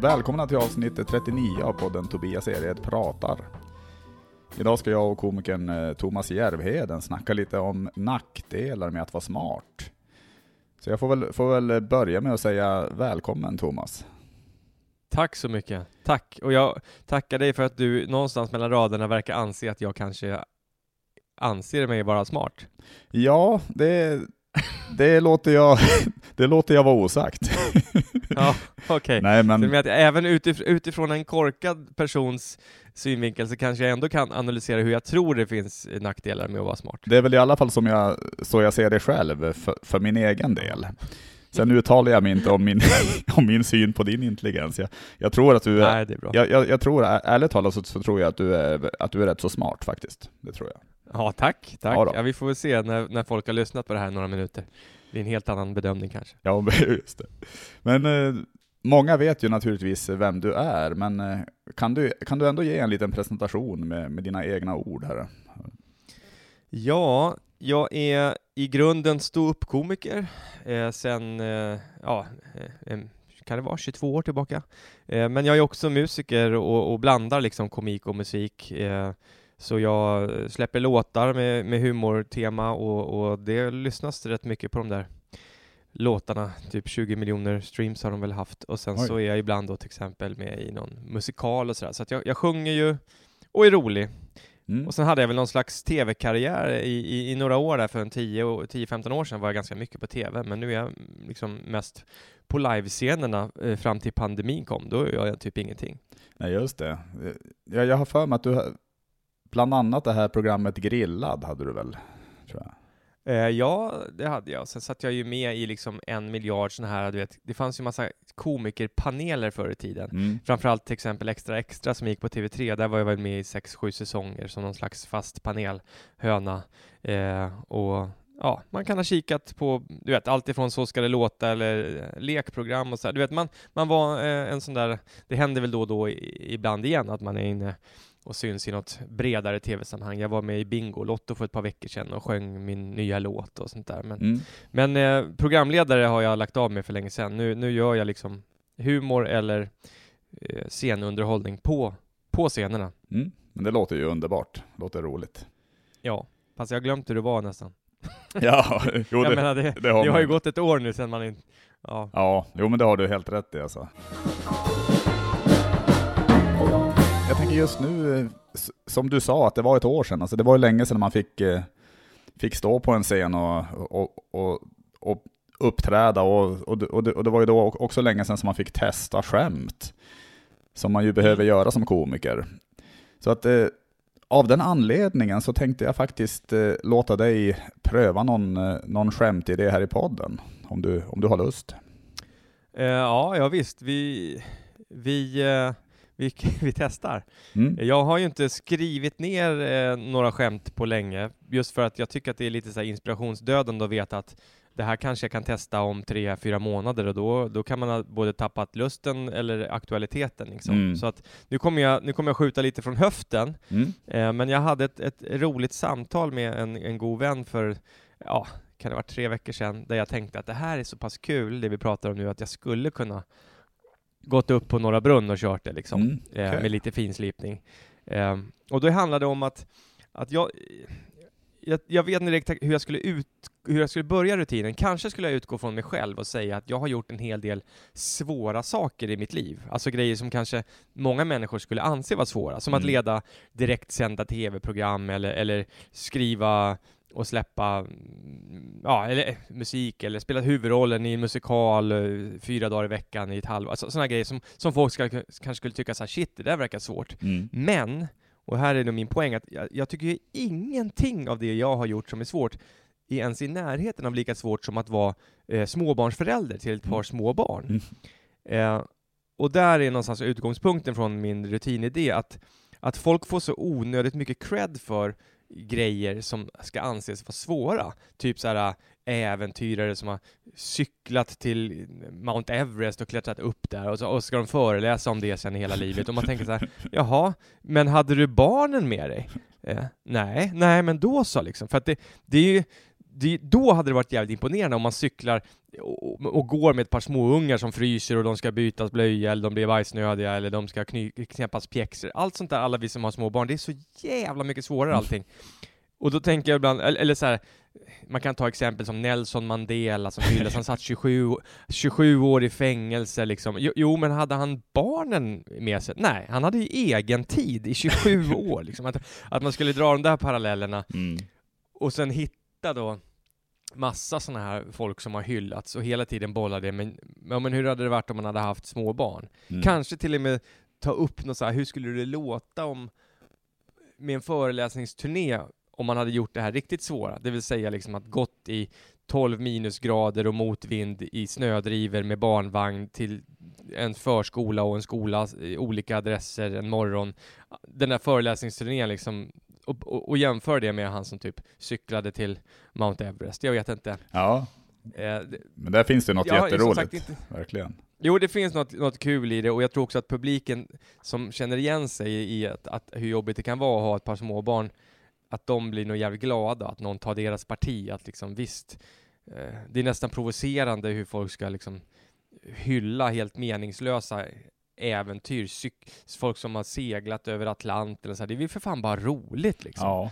Välkomna till avsnitt 39 av podden Tobias Ered pratar. Idag ska jag och komikern eh, Thomas Järvheden snacka lite om nackdelar med att vara smart. Så jag får väl, får väl börja med att säga välkommen Thomas. Tack så mycket. Tack. Och jag tackar dig för att du någonstans mellan raderna verkar anse att jag kanske anser mig vara smart. Ja, det, det, låter, jag, det låter jag vara osagt. Ja, okej. Okay. Nej, men... Att även utif utifrån en korkad persons synvinkel så kanske jag ändå kan analysera hur jag tror det finns nackdelar med att vara smart. Det är väl i alla fall som jag, så jag ser det själv, för, för min egen del. Sen uttalar jag mig inte om min, om min syn på din intelligens. Jag, jag tror att du är, Nej, det är bra. Jag, jag, jag tror, ärligt talat så, så, tror jag att du, är, att du är rätt så smart faktiskt. Det tror jag. Ja, tack. tack. Ja, ja, vi får väl se när, när folk har lyssnat på det här några minuter. Det är en helt annan bedömning kanske. Ja, just det. Men eh, många vet ju naturligtvis vem du är, men eh, kan, du, kan du ändå ge en liten presentation med, med dina egna ord här? Ja, jag är i grunden ståuppkomiker eh, sen, eh, ja, eh, kan det vara 22 år tillbaka. Eh, men jag är också musiker och, och blandar liksom komik och musik. Eh, så jag släpper låtar med, med humortema och, och det lyssnas rätt mycket på de där låtarna, typ 20 miljoner streams har de väl haft och sen Oj. så är jag ibland då till exempel med i någon musikal och sådär, så att jag, jag sjunger ju och är rolig. Mm. Och sen hade jag väl någon slags tv-karriär i, i, i, några år där, för en 10-15 år sedan var jag ganska mycket på tv, men nu är jag liksom mest på livescenerna eh, fram till pandemin kom, då gör jag typ ingenting. Nej, just det. Jag, jag har för mig att du, bland annat det här programmet Grillad hade du väl? Tror jag. Eh, ja, det hade jag. Sen satt jag ju med i liksom en miljard sådana här, du vet, det fanns ju massa komikerpaneler förr i tiden. Mm. Framförallt till exempel Extra Extra som gick på TV3, där var jag väl med i sex, sju säsonger som någon slags fast panelhöna. Eh, och ja, man kan ha kikat på, du vet, allt ifrån Så ska det låta eller eh, lekprogram och så här. Du vet, man, man var eh, en sån där, det händer väl då och då i, ibland igen att man är inne och syns i något bredare tv-sammanhang. Jag var med i Bingolotto för ett par veckor sedan och sjöng min nya låt och sånt där. Men, mm. men eh, programledare har jag lagt av med för länge sedan. Nu, nu gör jag liksom humor eller eh, scenunderhållning på, på scenerna. Mm. Men det låter ju underbart. låter roligt. Ja, fast jag har glömt hur det var nästan. ja, jo, det, menar, det, det, har, det har ju gått ett år nu sedan man inte... Ja. ja, jo men det har du helt rätt i alltså jag tänker just nu, eh, som du sa, att det var ett år sedan. Alltså det var ju länge sedan man fick, eh, fick stå på en scen och, och, och, och uppträda. Och, och, och, det, och det var ju då också länge sedan som man fick testa skämt. Som man ju behöver mm. göra som komiker. Så att eh, av den anledningen så tänkte jag faktiskt låta dig pröva någon, någon skämtidé här i podden. Om du, om du har lust. ja, ja visst. Vi, vi vi, vi testar. Mm. Jag har ju inte skrivit ner eh, några skämt på länge, just för att jag tycker att det är lite så inspirationsdödande att veta att det här kanske jag kan testa om tre, fyra månader och då, då kan man ha både tappat lusten eller aktualiteten. Liksom. Mm. Så att nu kommer, jag, nu kommer jag skjuta lite från höften, mm. eh, men jag hade ett, ett roligt samtal med en, en god vän för, ja, kan det vara tre veckor sedan, där jag tänkte att det här är så pass kul, det vi pratar om nu, att jag skulle kunna gått upp på Norra Brunn och kört det liksom, mm, okay. eh, med lite finslipning. Eh, och då handlade det om att, att jag, jag, jag vet inte direkt hur jag, skulle ut, hur jag skulle börja rutinen. Kanske skulle jag utgå från mig själv och säga att jag har gjort en hel del svåra saker i mitt liv. Alltså grejer som kanske många människor skulle anse vara svåra, som mm. att leda direktsända tv-program eller, eller skriva och släppa ja, eller, eh, musik eller spela huvudrollen i en musikal eh, fyra dagar i veckan i ett halvår. Alltså, sådana grejer som, som folk ska, kanske skulle tycka så här, shit, det där verkar svårt. Mm. Men, och här är nog min poäng, att jag, jag tycker ingenting av det jag har gjort som är svårt är ens i närheten av lika svårt som att vara eh, småbarnsförälder till ett par mm. små barn. Mm. Eh, och där är någonstans utgångspunkten från min rutinidé, att, att folk får så onödigt mycket cred för grejer som ska anses vara svåra. Typ så här äventyrare som har cyklat till Mount Everest och klättrat upp där och så och ska de föreläsa om det sen hela livet och man tänker så här, jaha, men hade du barnen med dig? Eh, nej, nej, men då så liksom, för att det, det är ju det, då hade det varit jävligt imponerande om man cyklar och, och, går med ett par småungar som fryser och de ska bytas blöja eller de blir bajsnödiga eller de ska kny, knäppas pjäxor. Allt sånt där, alla vi som har små barn, det är så jävla mycket svårare mm. allting. Och då tänker jag ibland, eller, eller så här, man kan ta exempel som Nelson Mandela som hyllas, han satt 27, 27 år i fängelse liksom. Jo, jo, men hade han barnen med sig? Nej, han hade ju egen tid i 27 år liksom. Att, att man skulle dra de där parallellerna. Mm. Och sen hitta då massa sådana här folk som har hyllats och hela tiden bollar det, men, ja, men hur hade det varit om man hade haft små barn? Mm. Kanske till och med ta upp något så här, hur skulle det låta om med en föreläsningsturné om man hade gjort det här riktigt svåra, det vill säga liksom att gått i 12 minusgrader och motvind i snödriver med barnvagn till en förskola och en skola, olika adresser en morgon. Den där föreläsningsturnén liksom, och, och, och jämför det med han som typ cyklade till Mount Everest. Jag vet inte. Ja, eh, men där finns det något ja, jätteroligt, inte, verkligen. Jo, det finns något, något kul i det, och jag tror också att publiken som känner igen sig i att, att hur jobbigt det kan vara att ha ett par småbarn, att de blir nog jävligt glada att någon tar deras parti, att liksom visst, eh, det är nästan provocerande hur folk ska liksom hylla helt meningslösa äventyr, folk som har seglat över Atlanten, så här. det är ju för fan bara roligt liksom. Ja.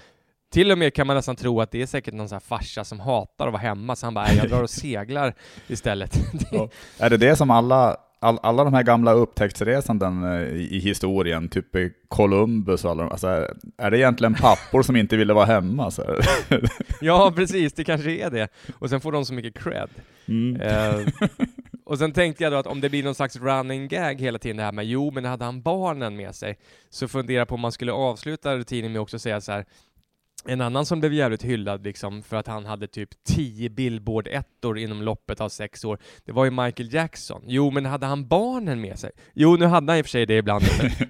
Till och med kan man nästan tro att det är säkert någon sån här farsa som hatar att vara hemma, så han bara, jag drar och seglar istället. Ja. Är det det som alla, all, alla de här gamla upptäcktsresanden eh, i, i historien, typ Columbus och alla de, alltså, är det egentligen pappor som inte ville vara hemma? Så ja, precis, det kanske är det. Och sen får de så mycket cred. Mm. Uh, och sen tänkte jag då att om det blir någon slags running gag hela tiden det här med jo, men hade han barnen med sig, så fundera på om man skulle avsluta rutinen med också säga så här en annan som blev jävligt hyllad liksom för att han hade typ 10 Billboard-ettor inom loppet av sex år, det var ju Michael Jackson. Jo, men hade han barnen med sig? Jo, nu hade han i och för sig det ibland,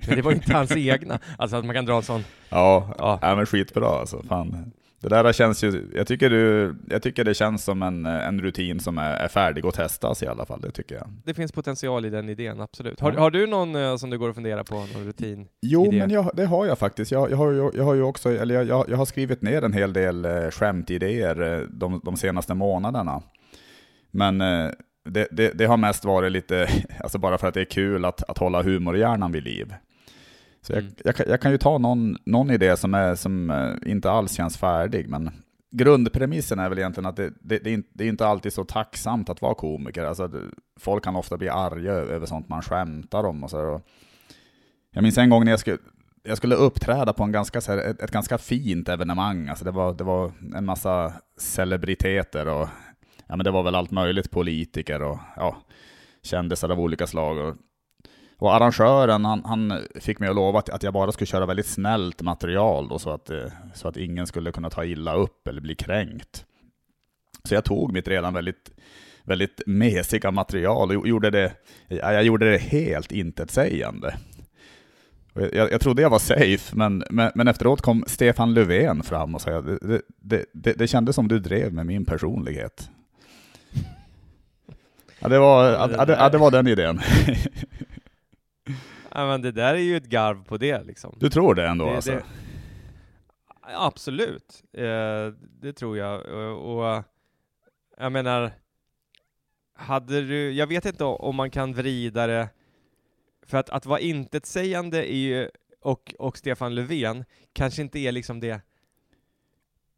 men det var ju inte hans egna. Alltså att man kan dra en sån... Ja, ja. ja men skitbra alltså. Fan. Det där känns ju, jag tycker, du, jag tycker det känns som en, en rutin som är, är färdig att testas i alla fall, det tycker jag. Det finns potential i den idén, absolut. Har, har du någon uh, som du går och funderar på, någon rutin? Jo, idé? men jag, det har jag faktiskt. Jag, jag, har, ju, jag har ju också, eller jag, jag har skrivit ner en hel del uh, skämtidéer uh, de, de senaste månaderna. Men det, det, det, har mest varit lite, alltså bara för att det är kul att, att hålla humorhjärnan vid liv. Så jag, mm. jag, jag, kan ju ta någon, någon idé som, är, som eh, inte alls känns färdig, men grundpremissen är väl egentligen att det, det, det, är inte, det är inte alltid så tacksamt att vara komiker. Alltså, folk kan ofta bli arga över sånt man skämtar om och så. Och jag minns en gång när jag skulle, jag skulle uppträda på en ganska, här, ett, ett, ganska fint evenemang. Alltså det, var, det var en massa celebriteter och ja, men det var väl allt möjligt, politiker och ja, kändisar av olika slag. Och och arrangören han, han, fick mig att lova att, att jag bara skulle köra väldigt snällt material då, så, att, eh, så att ingen skulle kunna ta illa upp eller bli kränkt. Så jag tog mitt redan väldigt, väldigt mesiga material och gjorde det, jag gjorde det helt intetsägande. Jag, jag trodde jag var safe, men, men, men, efteråt kom Stefan Löfven fram och sa att det, det, det, det kändes som du drev med min personlighet. Ja, det var, ja, det, ja, det var den idén. Ja, men det där är ju ett garv på det liksom. Du tror det ändå det, alltså? Det, absolut, eh, det tror jag. Och, och, jag menar, hade du, jag vet inte om man kan vrida det, för att, att vara intetsägande är ju, och, och Stefan Löfven kanske inte är liksom det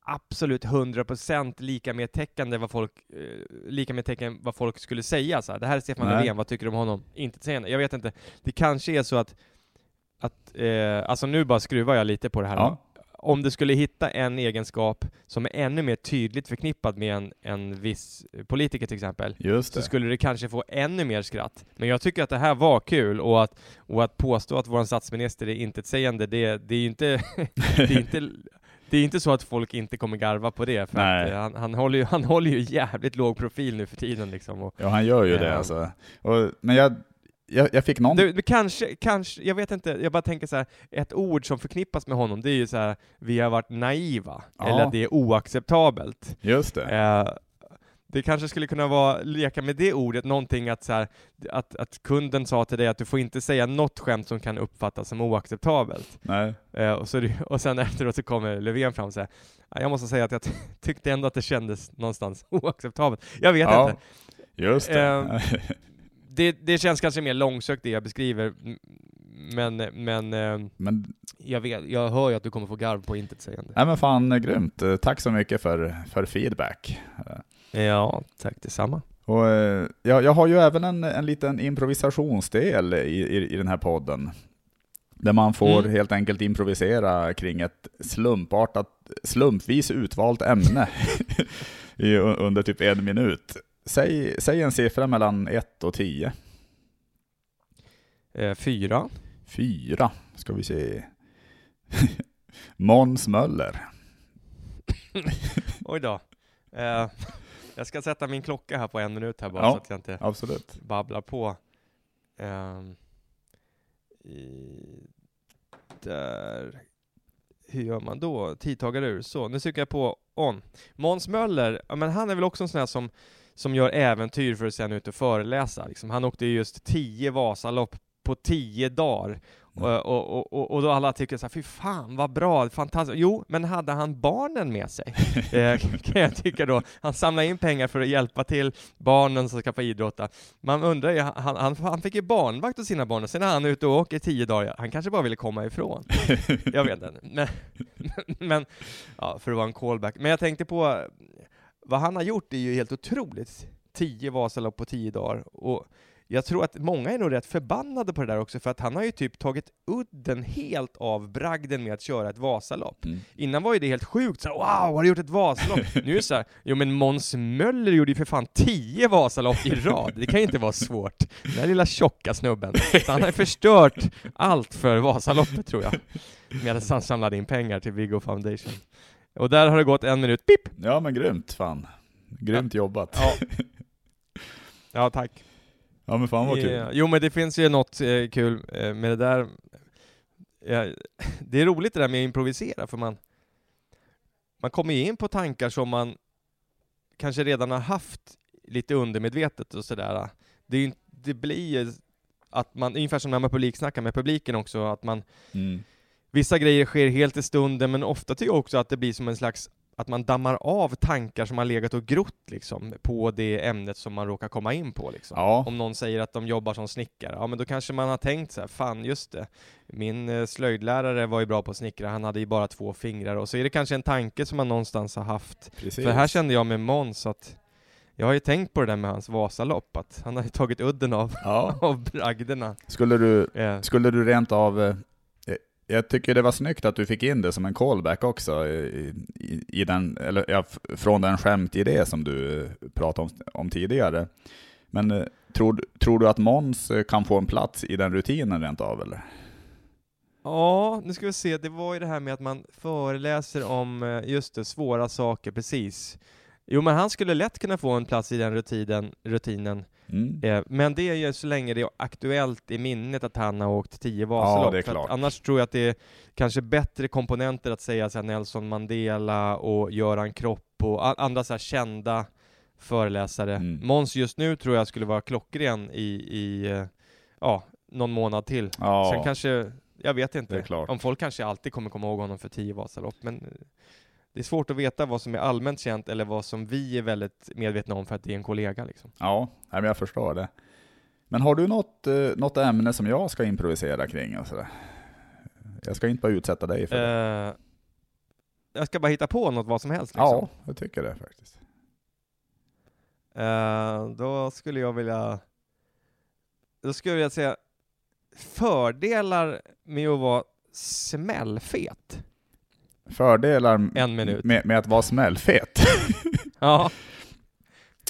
absolut 100% lika med täckande vad folk, eh, lika med tecken vad folk skulle säga så här. Det här är Stefan Löfven, vad tycker du om honom? Inte sägande. Jag vet inte. Det kanske är så att, att eh, alltså nu bara skruvar jag lite på det här. Ja. Om du skulle hitta en egenskap som är ännu mer tydligt förknippad med en, en viss politiker till exempel, så skulle det kanske få ännu mer skratt. Men jag tycker att det här var kul, och att, och att påstå att vår statsminister är intetsägande, det, det är ju inte, det är inte det är inte så att folk inte kommer garva på det, för att, eh, han, han, håller ju, han håller ju jävligt låg profil nu för tiden liksom. Och, ja, han gör ju äh, det alltså. Och, men jag, jag, jag, fick någon... Det, kanske, kanske, jag vet inte, jag bara tänker så här, ett ord som förknippas med honom, det är ju så här, vi har varit naiva, ja. eller att det är oacceptabelt. Just det. Eh, det kanske skulle kunna vara, leka med det ordet, någonting att, så här, att, att kunden sa till dig att du får inte säga något skämt som kan uppfattas som oacceptabelt. Nej. Eh, och, så, och sen efteråt så kommer Löfven fram och säger jag måste säga att jag tyckte ändå att det kändes någonstans oacceptabelt. Jag vet ja, inte. Just det. Eh, det. Det känns kanske mer långsökt det jag beskriver, men, men, eh, men jag, vet, jag hör ju att du kommer få garv på intetsägande. Nej men fan grymt. Tack så mycket för, för feedback. Ja, tack detsamma. Och, eh, jag, jag har ju även en, en liten improvisationsdel i, i, i den här podden. Där man får mm. helt enkelt improvisera kring ett slumpartat, slumpvis utvalt ämne i, under typ en minut. Säg, säg en siffra mellan 1 och 10. Eh, fyra. Fyra, ska vi se. Måns Möller. Oj då. Eh, jag ska sätta min klocka här på en minut här bara ja, så att jag inte absolut. babblar på. Um, där. Hur gör man då? Tidtagare ur. Så, nu trycker jag på on. Måns Möller, ja, men han är väl också en sån här som, som gör äventyr för att sen ut och föreläsa. Liksom. Han åkte just tio Vasalopp på tio dagar. Och, och, och, och, då alla tycker så här, fy fan vad bra, fantastiskt. Jo, men hade han barnen med sig? eh, kan jag tycka då. Han samlade in pengar för att hjälpa till barnen som ska få idrotta. Man undrar ju, han, han, han fick ju barnvakt åt sina barn, och sen är han ute och åker tio dagar. Han kanske bara ville komma ifrån. jag vet inte. Men, men, ja, för att vara en callback. Men jag tänkte på, vad han har gjort är ju helt otroligt. Tio Vasalopp på tio dagar. Och jag tror att många är nog rätt förbannade på det där också, för att han har ju typ tagit udden helt av bragden med att köra ett Vasalopp. Mm. Innan var ju det helt sjukt, så wow, har du gjort ett Vasalopp? nu är det såhär, jo men Måns Möller gjorde ju för fan tio Vasalopp i rad, det kan ju inte vara svårt. Den där lilla tjocka snubben. Så han har förstört allt för Vasaloppet tror jag, medan han samlade in pengar till Viggo Foundation. Och där har det gått en minut, pip! Ja men grymt fan. Grymt jobbat. Ja. ja, tack. Ja men fan vad kul. Jo men det finns ju något eh, kul eh, med det där. Ja, det är roligt det där med att improvisera, för man, man kommer ju in på tankar som man kanske redan har haft lite undermedvetet och sådär. Det, det blir ju att man, ungefär som när man publiksnackar med publiken också, att man mm. Vissa grejer sker helt i stunden, men ofta tycker jag också att det blir som en slags att man dammar av tankar som har legat och grott liksom, på det ämnet som man råkar komma in på. Liksom. Ja. Om någon säger att de jobbar som snickare, ja men då kanske man har tänkt så här, fan just det, min eh, slöjdlärare var ju bra på att snickra, han hade ju bara två fingrar, och så är det kanske en tanke som man någonstans har haft. Precis. För här kände jag med Måns att jag har ju tänkt på det där med hans Vasalopp, att han har ju tagit udden av, ja. av bragderna. Skulle du, eh. skulle du rent av eh, jag tycker det var snyggt att du fick in det som en callback också, i, i, i den, eller, ja, från den skämtidé som du eh, pratade om, om tidigare. Men eh, tror, tror du att Måns eh, kan få en plats i den rutinen rent av, eller? Ja, nu ska vi se, det var ju det här med att man föreläser om, just det, svåra saker, precis. Jo, men han skulle lätt kunna få en plats i den rutinen, rutinen Mm. Eh, men det är ju så länge det är aktuellt i minnet att han har åkt tio Vasalopp. Ja, annars tror jag att det är kanske bättre komponenter att säga så Nelson Mandela och Göran Kropp och andra så kända föreläsare. Mm. Måns just nu tror jag skulle vara klockren i, i eh, ja, någon månad till. Ja. Sen kanske, jag vet inte, om folk kanske alltid kommer komma ihåg honom för tio Vasalopp, men det är svårt att veta vad som är allmänt känt eller vad som vi är väldigt medvetna om för att det är en kollega. Liksom. Ja, jag förstår det. Men har du något, eh, något ämne som jag ska improvisera kring? Och sådär? Jag ska inte bara utsätta dig för det. Uh, jag ska bara hitta på något, vad som helst? Liksom. Ja, jag tycker det faktiskt. Uh, då skulle jag vilja... Då skulle jag säga fördelar med att vara smällfet. Fördelar en minut. Med, med att vara smällfet? ja.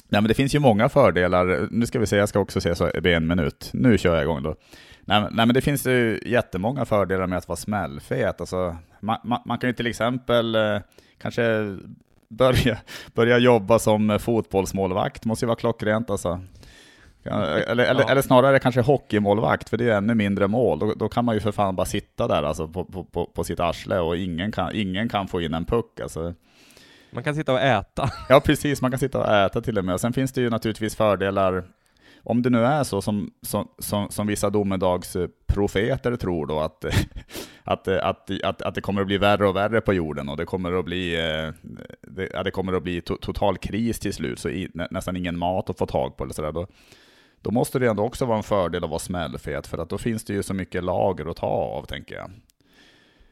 Nej men det finns ju många fördelar. Nu ska vi se, jag ska också se så det blir en minut. Nu kör jag igång då. Nej, nej men det finns ju jättemånga fördelar med att vara smällfet. Alltså, man, man, man kan ju till exempel eh, kanske börja, börja jobba som fotbollsmålvakt, måste ju vara klockrent alltså. Eller, eller, ja. eller, snarare kanske hockeymålvakt, för det är ännu mindre mål. Då, då, kan man ju för fan bara sitta där alltså, på, på, på, sitt arsle och ingen kan, ingen kan få in en puck. Alltså. Man kan sitta och äta. Ja, precis. Man kan sitta och äta till och med. Och sen finns det ju naturligtvis fördelar om det nu är så som, som, som, som vissa domedagsprofeter tror då, att, att, att, att, att det kommer att bli värre och värre på jorden och det kommer att bli, eh, det, det kommer att bli to, total kris till slut, så i, nästan ingen mat att få tag på eller sådär, då, då måste det ändå också vara en fördel att vara smällfet, för att då finns det ju så mycket lager att ta av, tänker jag.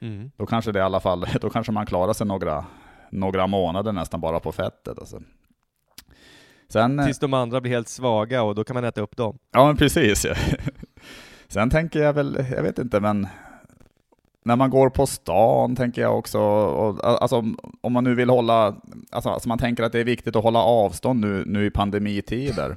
Mm. Då kanske det i alla fall, då kanske man klarar sig några, några månader nästan bara på fettet. Alltså. Sen, Tills de andra blir helt svaga och då kan man äta upp dem. Ja, men precis. Ja. Sen tänker jag väl, jag vet inte, men när man går på stan tänker jag också, och, alltså, om man nu vill hålla, alltså, alltså, man tänker att det är viktigt att hålla avstånd nu, nu i pandemitider.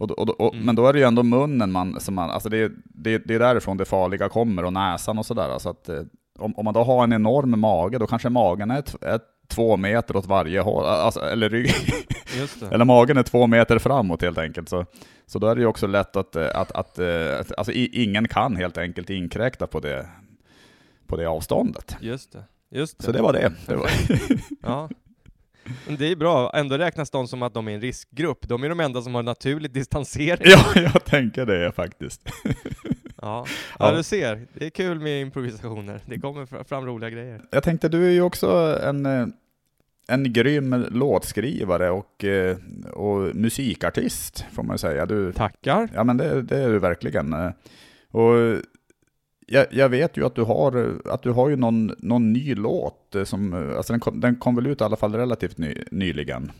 Och, och, och mm. Men då är det ju ändå munnen man, som man, alltså det, det, det är därifrån det farliga kommer, och näsan och sådär. Alltså att, eh, om, om man då har en enorm mage, då kanske magen är ett, ett två meter åt varje håll, alltså, eller rygg. eller magen är två meter framåt helt enkelt. Så, så då är det ju också lätt att, att, att, att alltså, ingen kan helt enkelt inkräkta på det, på det avståndet. Just det. Just det. Så det var det. det var. ja. Det är bra, ändå räknas de som att de är en riskgrupp. De är de enda som har naturligt distansering. Ja, jag tänker det faktiskt. Ja. ja, du ser. Det är kul med improvisationer. Det kommer fram roliga grejer. Jag tänkte, du är ju också en, en grym låtskrivare och, och musikartist, får man säga. Du, Tackar. Ja, men det, det är du verkligen. Och jag, jag, vet ju att du har, att du har ju någon, någon ny låt, som, alltså den, kom, den kom väl ut i alla fall relativt ny, nyligen.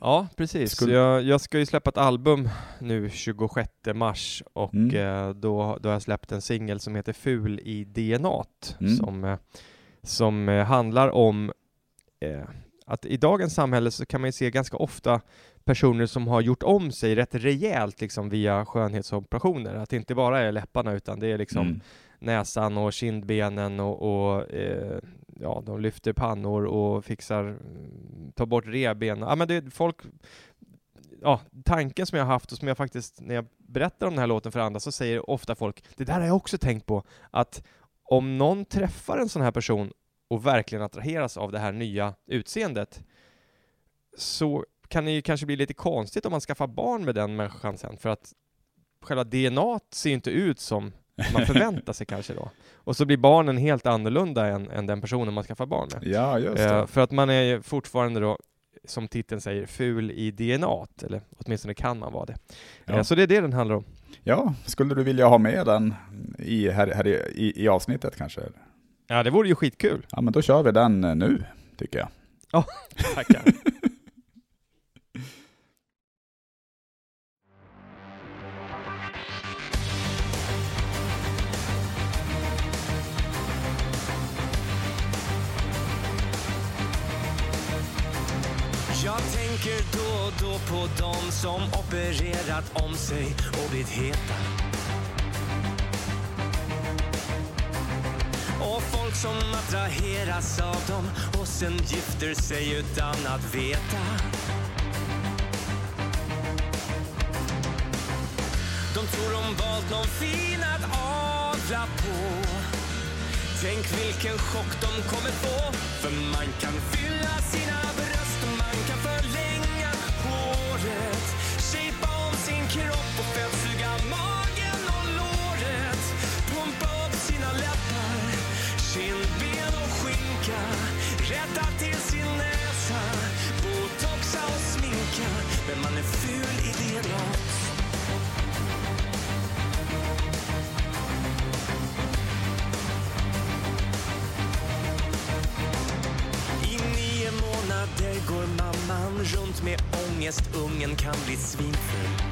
Ja, precis. Skulle... Jag, jag, ska ju släppa ett album nu 26 mars och mm. eh, då, då har jag släppt en singel som heter Ful i DNA mm. som, eh, som eh, handlar om eh, att i dagens samhälle så kan man ju se ganska ofta personer som har gjort om sig rätt rejält liksom via skönhetsoperationer. Att det inte bara är läpparna utan det är liksom mm. näsan och kindbenen och, och eh, ja, de lyfter pannor och fixar, tar bort reben. Ja, men det, folk, ja, tanken som jag har haft och som jag faktiskt, när jag berättar om den här låten för andra, så säger ofta folk, det där har jag också tänkt på, att om någon träffar en sån här person och verkligen attraheras av det här nya utseendet, så kan det ju kanske bli lite konstigt om man skaffar barn med den människan sen, för att själva DNA ser inte ut som man förväntar sig kanske då. Och så blir barnen helt annorlunda än, än den personen man skaffar barn med. Ja, just det. Eh, för att man är fortfarande då, som titeln säger, ful i DNA, eller åtminstone kan man vara det. Ja. Eh, så det är det den handlar om. Ja, skulle du vilja ha med den i, här, här i, i, avsnittet kanske? Ja, det vore ju skitkul. Ja, men då kör vi den eh, nu, tycker jag. Ja, tackar. Tänker då och då på dem som opererat om sig och blivit heta. Och folk som attraheras av dem och sen gifter sig utan att veta. De tror de valt någon fin att adla på. Tänk vilken chock de kommer få, för man kan fylla sina sminka, rädda till sin näsa, botoxa och sminka, men man är ful i det nåt. månader går mamman runt med ångest, ungen kan bli svinful.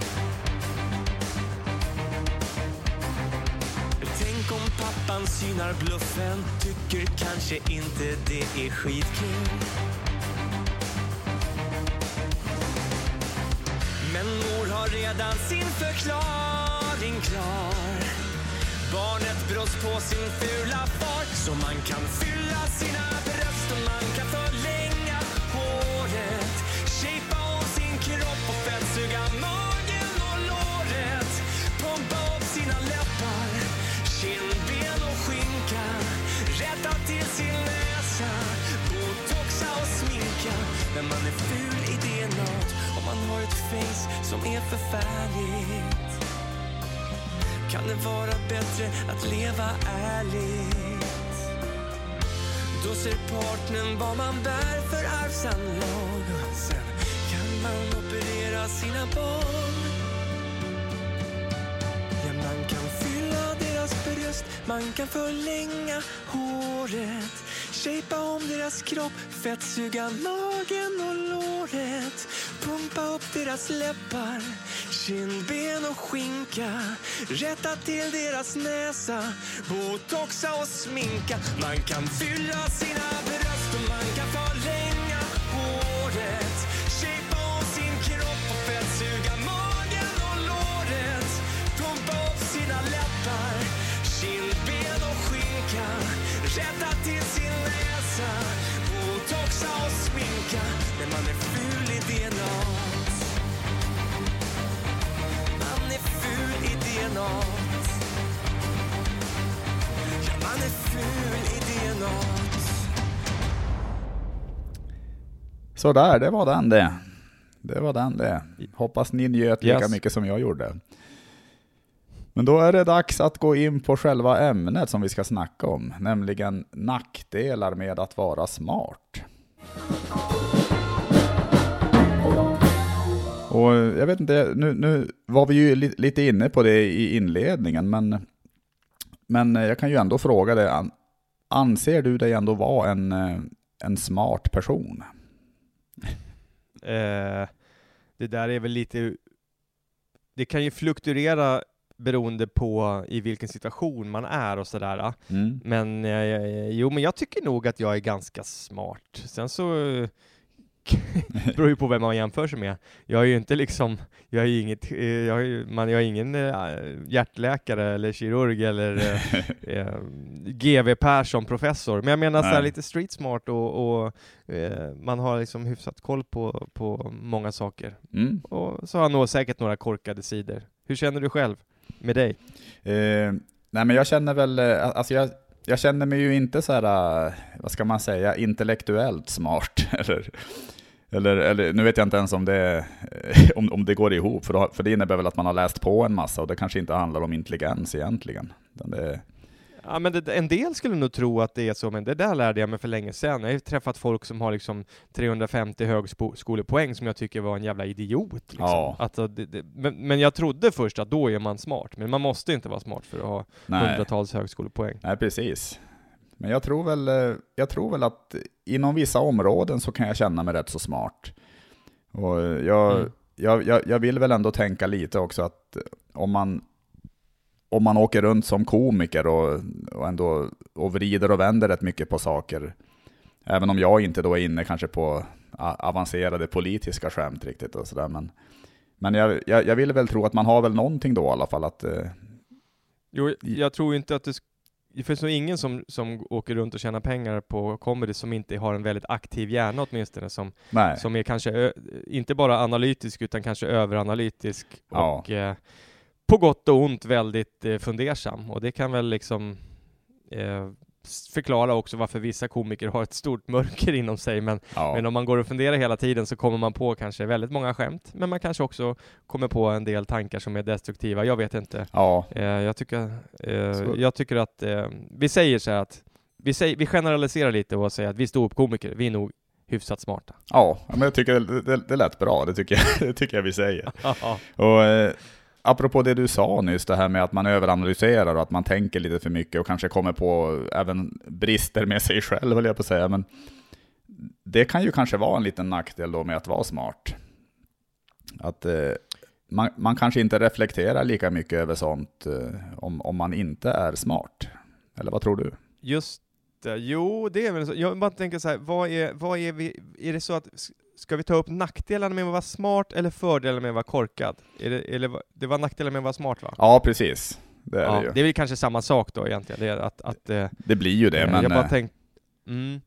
Om synar bluffen, tycker kanske inte det är skitkul. Men mor har redan sin förklaring klar. Barnet brås på sin fula far så man kan fylla sina Men man är ful i DNA om man har ett face som är förfärligt. Kan det vara bättre att leva ärligt? Då ser partnern vad man bär för arvsanlag. Sen kan man operera sina barn. Ja, man kan fylla deras bröst, man kan förlänga håret. Shapea om deras kropp, fettsuga magen och låret. Pumpa upp deras läppar, kindben och skinka. Rätta till deras näsa, botoxa och sminka. Man kan fylla sina bröst och man kan DNA. Ja, man är ful i DNA. Så där, det var den det. Det var den det. Hoppas ni njöt lika Yes. mycket som jag gjorde. Men då är det dags att gå in på själva ämnet som vi ska snacka om, nämligen nackdelar med att vara smart. Och jag vet inte, nu, nu var vi ju li, lite inne på det i inledningen, men, men jag kan ju ändå fråga dig, an, anser du dig ändå vara en, en smart person? Eh, det där är väl lite... Det kan ju fluktuera beroende på i vilken situation man är och sådär. Mm. Men eh, jo, men jag tycker nog att jag är ganska smart. Sen så eh, beror ju på vem man jämför sig med. Jag är ju inte liksom, jag är inget, eh, jag är, man, jag är ingen eh, hjärtläkare eller kirurg eller eh, eh, GV Persson professor. Men jag menar så här lite street smart och, och man har liksom hyfsat koll på, på många saker. Mm. Och så har jag nog säkert några korkade sidor. Hur känner du själv med dig? Nej men jag känner väl, alltså jag, jag känner mig ju inte så här, vad ska man säga, intellektuellt smart. Eller, eller, eller nu vet jag inte ens om det, eh, om, om det går ihop, för, då, för det innebär väl att man har läst på en massa och det kanske inte handlar om intelligens egentligen. Det, Ja, men det, en del skulle nog tro att det är så, men det där lärde jag mig för länge sedan. Jag har träffat folk som har liksom 350 högskolepoäng som jag tycker var en jävla idiot. Liksom. Ja. Alltså, det, men, men jag trodde först att då är man smart, men man måste inte vara smart för att ha nej, hundratals högskolepoäng. nej, precis. Men jag tror, väl, eh, jag tror väl att inom vissa områden så kan jag känna mig rätt så smart. Och jag, Mm. jag, jag, jag vill väl ändå tänka lite också att om man, om man åker runt som komiker och, och ändå och vrider och vänder rätt mycket på saker, även om jag inte då är inne kanske på avancerade politiska skämt riktigt och sådär, men, men jag, jag, jag vill väl tro att man har väl någonting då i alla fall att eh, Jo, jag tror inte att det det finns nog ingen som, som åker runt och tjänar pengar på comedy som inte har en väldigt aktiv hjärna åtminstone, som, nej. som är kanske inte bara analytisk utan kanske överanalytisk Ja. och eh, på gott och ont väldigt eh, fundersam. Och det kan väl liksom eh, förklara också varför vissa komiker har ett stort mörker inom sig. Men, Ja. men om man går och funderar hela tiden så kommer man på kanske väldigt många skämt, men man kanske också kommer på en del tankar som är destruktiva. Jag vet inte. ja. Eh, jag, tycker, eh, jag tycker att eh, vi säger så här att vi, säger, vi generaliserar lite och säger att vi ståuppkomiker, vi är nog hyfsat smarta. Ja, men jag tycker det, det, det lät bra, det tycker, jag, det tycker jag vi säger. Och eh, apropå det du sa nyss, det här med att man överanalyserar och att man tänker lite för mycket och kanske kommer på även brister med sig själv, höll jag på att säga. Men det kan ju kanske vara en liten nackdel då med att vara smart. Att eh, man, man kanske inte reflekterar lika mycket över sånt eh, om, om man inte är smart. Eller vad tror du? Just det, jo det är väl så. Jag bara tänker så här, vad är, vad är vi, är det så att, ska vi ta upp nackdelarna med att vara smart eller fördelarna med att vara korkad? Är det, eller, det var nackdelarna med att vara smart va? Ja, precis. Det är Ja, det ju. det är väl kanske samma sak då egentligen, det är att, att eh, Det blir ju det, Eh, men... Jag bara eh, tänkt, mm.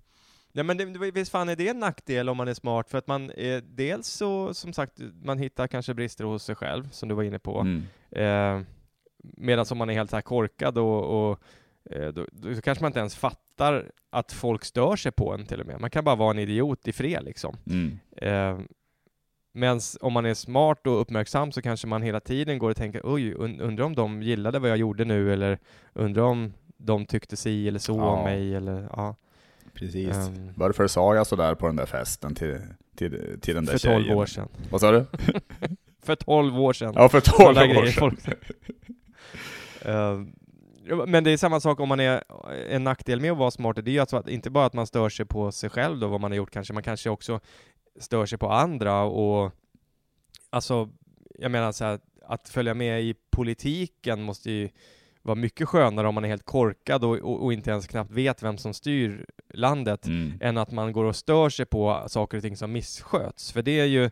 Nej men det, visst fan är det en nackdel om man är smart, för att man eh, dels så, som sagt, man hittar kanske brister hos sig själv, som du var inne på, mm. eh, medan om man är helt så här korkad och, och då, då kanske man inte ens fattar att folk stör sig på en till och med. Man kan bara vara en idiot i fred liksom. Mm. Eh, men om man är smart och uppmärksam så kanske man hela tiden går och tänker oj, und undrar om de gillade vad jag gjorde nu eller undrar om de tyckte si eller så Ja. om mig eller ja. Precis. Ehm. Varför sa jag sådär på den där festen till, till, till den där För tjejen? 12 år sedan. Vad sa du? För 12 år sedan. Ja, för 12 Sådana år sedan. ja, men det är samma sak om man är en nackdel med att vara smart, det är ju alltså att inte bara att man stör sig på sig själv då, vad man har gjort kanske, man kanske också stör sig på andra och alltså, jag menar så här, att följa med i politiken måste ju vara mycket skönare om man är helt korkad och, och, och inte ens knappt vet vem som styr landet Mm. än att man går och stör sig på saker och ting som missköts. För det är ju,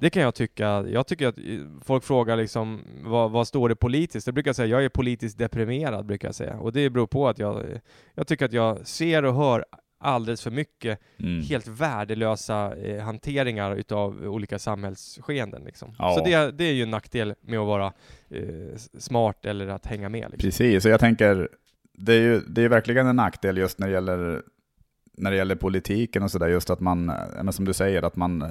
det kan jag tycka, jag tycker att eh, folk frågar liksom vad, vad står det politiskt? Jag brukar säga, jag är politiskt deprimerad brukar jag säga. Och det beror på att jag, jag tycker att jag ser och hör alldeles för mycket Mm. helt värdelösa eh, hanteringar utav olika samhällsskeenden liksom. Ja. Så det, det är ju en nackdel med att vara eh, smart eller att hänga med liksom. Precis, och jag tänker, det är ju det är verkligen en nackdel just när det gäller, när det gäller politiken och sådär, just att man, men som du säger, att man,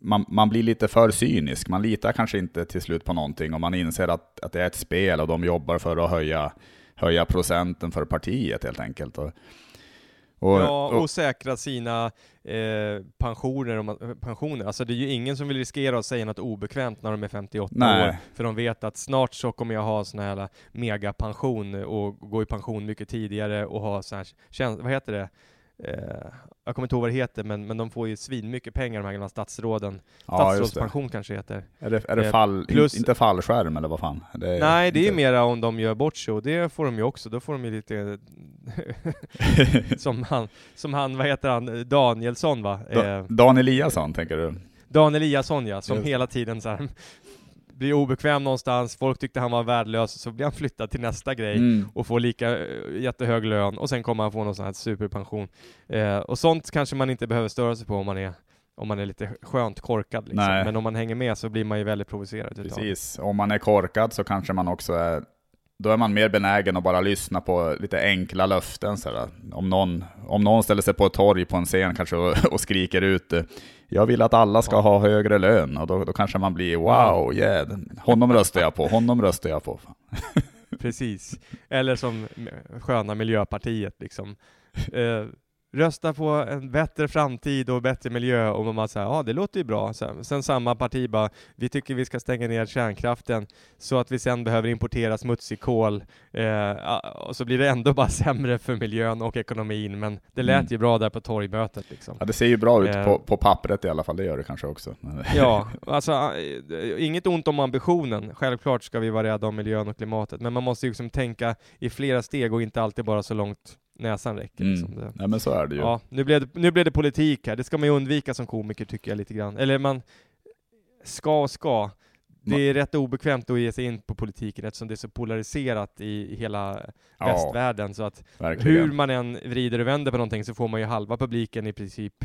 man, man blir lite för cynisk. Man litar kanske inte till slut på någonting och man inser att, att det är ett spel och de jobbar för att höja, höja procenten för partiet helt enkelt. Och, och, ja, och, och säkra sina eh, pensioner, man- pensioner. Alltså det är ju ingen som vill riskera att säga något obekvämt när de är 58 Nej. år, för de vet att snart så kommer jag ha sån här megapension och gå i pension mycket tidigare och ha sån här, vad heter det? Eh, jag kommer inte ihåg vad det heter, men, men de får ju svin mycket pengar de här gamla statsråden. ja. Statsrådspension kanske heter. Är det, är det Eh, fall, plus- inte fallskärm eller vad fan? Det Nej, det är inte- mera om de gör bort sig, och det får de ju också. Då får de ju lite som han, som han, vad heter han, Danielsson va? Da- Eh, Dan Eliasson, tänker du? Dan Eliasson ja, som Just hela tiden så här, blir obekväm någonstans, folk tyckte han var värdelös, så blir han flyttad till nästa grej Mm. och får lika eh, jättehög lön, och sen kommer han få någon sån här superpension. Eh, och sånt kanske man inte behöver störa sig på om man är om man är lite skönt korkad liksom. Nej. Men om man hänger med så blir man ju väldigt provocerad. Precis, om man är korkad så kanske man också är då är man mer benägen att bara lyssna på lite enkla löften. Om, någon, om någon ställer sig på ett torg på en scen kanske och, och skriker ut eh, Jag vill att alla ska ha högre lön, och då, då kanske man blir wow, yeah, honom röstar jag på, honom röstar jag på. Precis. Eller som sköna Miljöpartiet liksom. Eh, rösta på en bättre framtid och bättre miljö och man säger ja det låter ju bra. Sen, sen samma parti bara, vi tycker vi ska stänga ner kärnkraften så att vi sen behöver importera smutsig kol. Eh, och så blir det ändå bara sämre för miljön och ekonomin men det lät Mm. ju bra där på torgmötet liksom. Ja, det ser ju bra ut Eh. på, på pappret i alla fall, det gör det kanske också. Ja, alltså inget ont om ambitionen. Självklart ska vi vara rädda om miljön och klimatet, men man måste ju liksom tänka i flera steg och inte alltid bara så långt näsan räcker. Liksom. Mm. Det. Nej men så är det ju. Ja, nu blev, det, nu blev det politik här. Det ska man ju undvika som komiker tycker jag lite grann. Eller man ska och ska. Det är rätt obekvämt att ge sig in på politiken eftersom det är så polariserat i, hela Ja, västvärlden. Så att verkligen. hur man än vrider och vänder på någonting så får man ju halva publiken i princip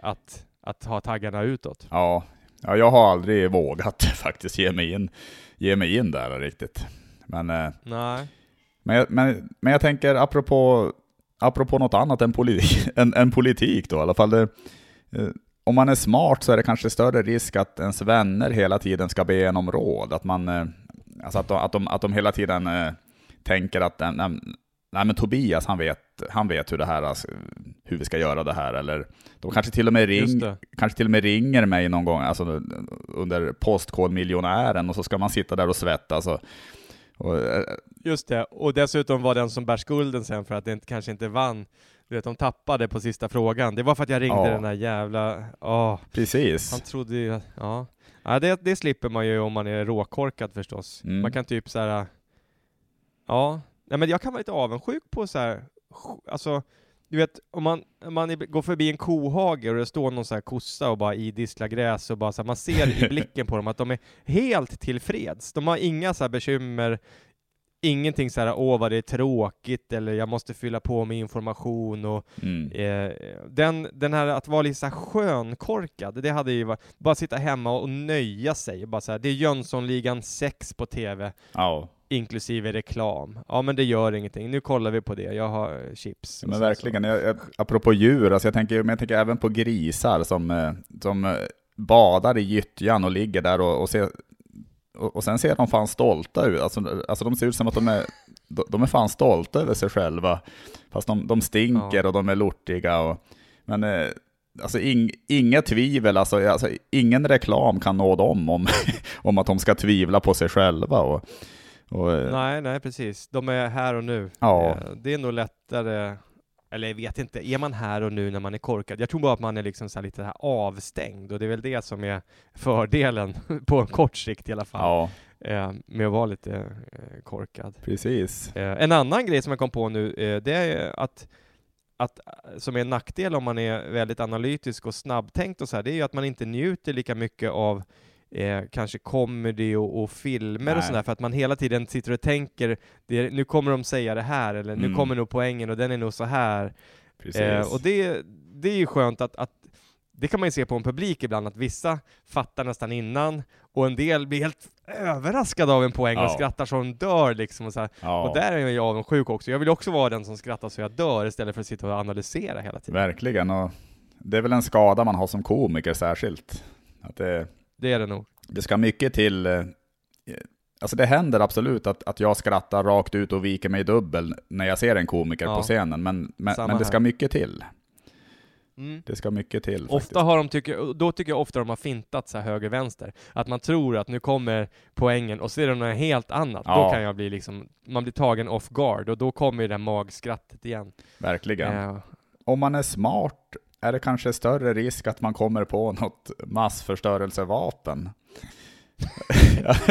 att, att ha taggarna utåt. Ja. ja, jag har aldrig vågat faktiskt ge mig in, ge mig in där riktigt. Men, eh, Nej. men, men, men jag tänker apropå, apropå något annat än, politi än, än politik då i alla fall. Det, eh, om man är smart så är det kanske större risk att ens vänner hela tiden ska be en om råd. Att, man, eh, alltså att, de, att, de, att de hela tiden eh, tänker att nej, nej men Tobias han vet, han vet hur, det här, alltså, hur vi ska göra det här. Eller de kanske till och med ring, kanske till och med ringer mig någon gång alltså, under postkodmiljonären och så ska man sitta där och svettas. Och, och, eh, Just det, och dessutom var den som bär skulden sen för att det inte, kanske inte vann. Du vet, de tappade på sista frågan. Det var för att jag ringde Ja. den där jävla... Åh, precis. han trodde ju... Ja. ja det, det slipper man ju om man är råkorkad förstås. Mm. Man kan typ så här. Ja, nej men jag kan vara lite avundsjuk på så här. Alltså, du vet, om man, om man går förbi en kohage och det står någon så här kossa och bara idisslar gräs och bara så här, man ser i blicken på dem att de är helt tillfreds. De har inga så här bekymmer, ingenting så här, åh vad det är tråkigt eller jag måste fylla på med information och Mm. eh, den, den här att vara lite så här skönkorkad, det hade ju varit, bara sitta hemma och nöja sig, bara så här, det är Jönssonligan 6 på TV Ja. Inklusive reklam. Ja men det gör ingenting, nu kollar vi på det, jag har chips. Men verkligen, jag, jag, apropå djur, alltså jag, tänker, men jag tänker även på grisar som, eh, som eh, badar i gyttjan och ligger där och, och ser och, och sen ser de fan stolta ut, alltså, alltså de ser ut som att de är, de är fan stolta över sig själva. Fast de, de stinker ja. och de är lortiga. Och, men eh, alltså ing, inga tvivel, alltså, alltså, ingen reklam kan nå dem om, om att de ska tvivla på sig själva. Och, och, eh, nej, nej precis. De är här och nu. Ja. Eh, det är nog lättare eller jag vet inte, är man här och nu när man är korkad? Jag tror bara att man är liksom så lite här avstängd och det är väl det som är fördelen på en kort sikt i alla fall. Ja. Eh, med att vara lite korkad. Precis. En annan grej som jag kom på nu, det är att att, som är en nackdel om man är väldigt analytisk och snabbtänkt och så här, det är ju att man inte njuter lika mycket av eh, kanske comedy och, och filmer Nej. och sådär, för att man hela tiden sitter och tänker, det, nu kommer de säga det här, eller mm. nu kommer nog poängen och den är nog så här. Eh, och det, det är ju skönt att, att det kan man ju se på en publik ibland, att vissa fattar nästan innan, och en del blir helt överraskade av en poäng ja. och skrattar så de dör liksom. Och, så ja. och där är jag ju avundsjuk också. Jag vill också vara den som skrattar så jag dör, istället för att sitta och analysera hela tiden. Verkligen, och det är väl en skada man har som komiker särskilt. Att det, det är det nog. Det ska mycket till. Eh, alltså det händer absolut att, att jag skrattar rakt ut och viker mig dubbel när jag ser en komiker ja. på scenen, men, men, men det ska mycket till. Mm. Det ska mycket till. Ofta faktiskt. har de, tycker, då tycker jag ofta de har fintat så här höger-vänster. Att man tror att nu kommer poängen och så är det något helt annat. Ja. Då kan jag bli liksom, man blir tagen off guard och då kommer det där magskrattet igen. Verkligen. Äh. Om man är smart är det kanske större risk att man kommer på något massförstörelsevapen.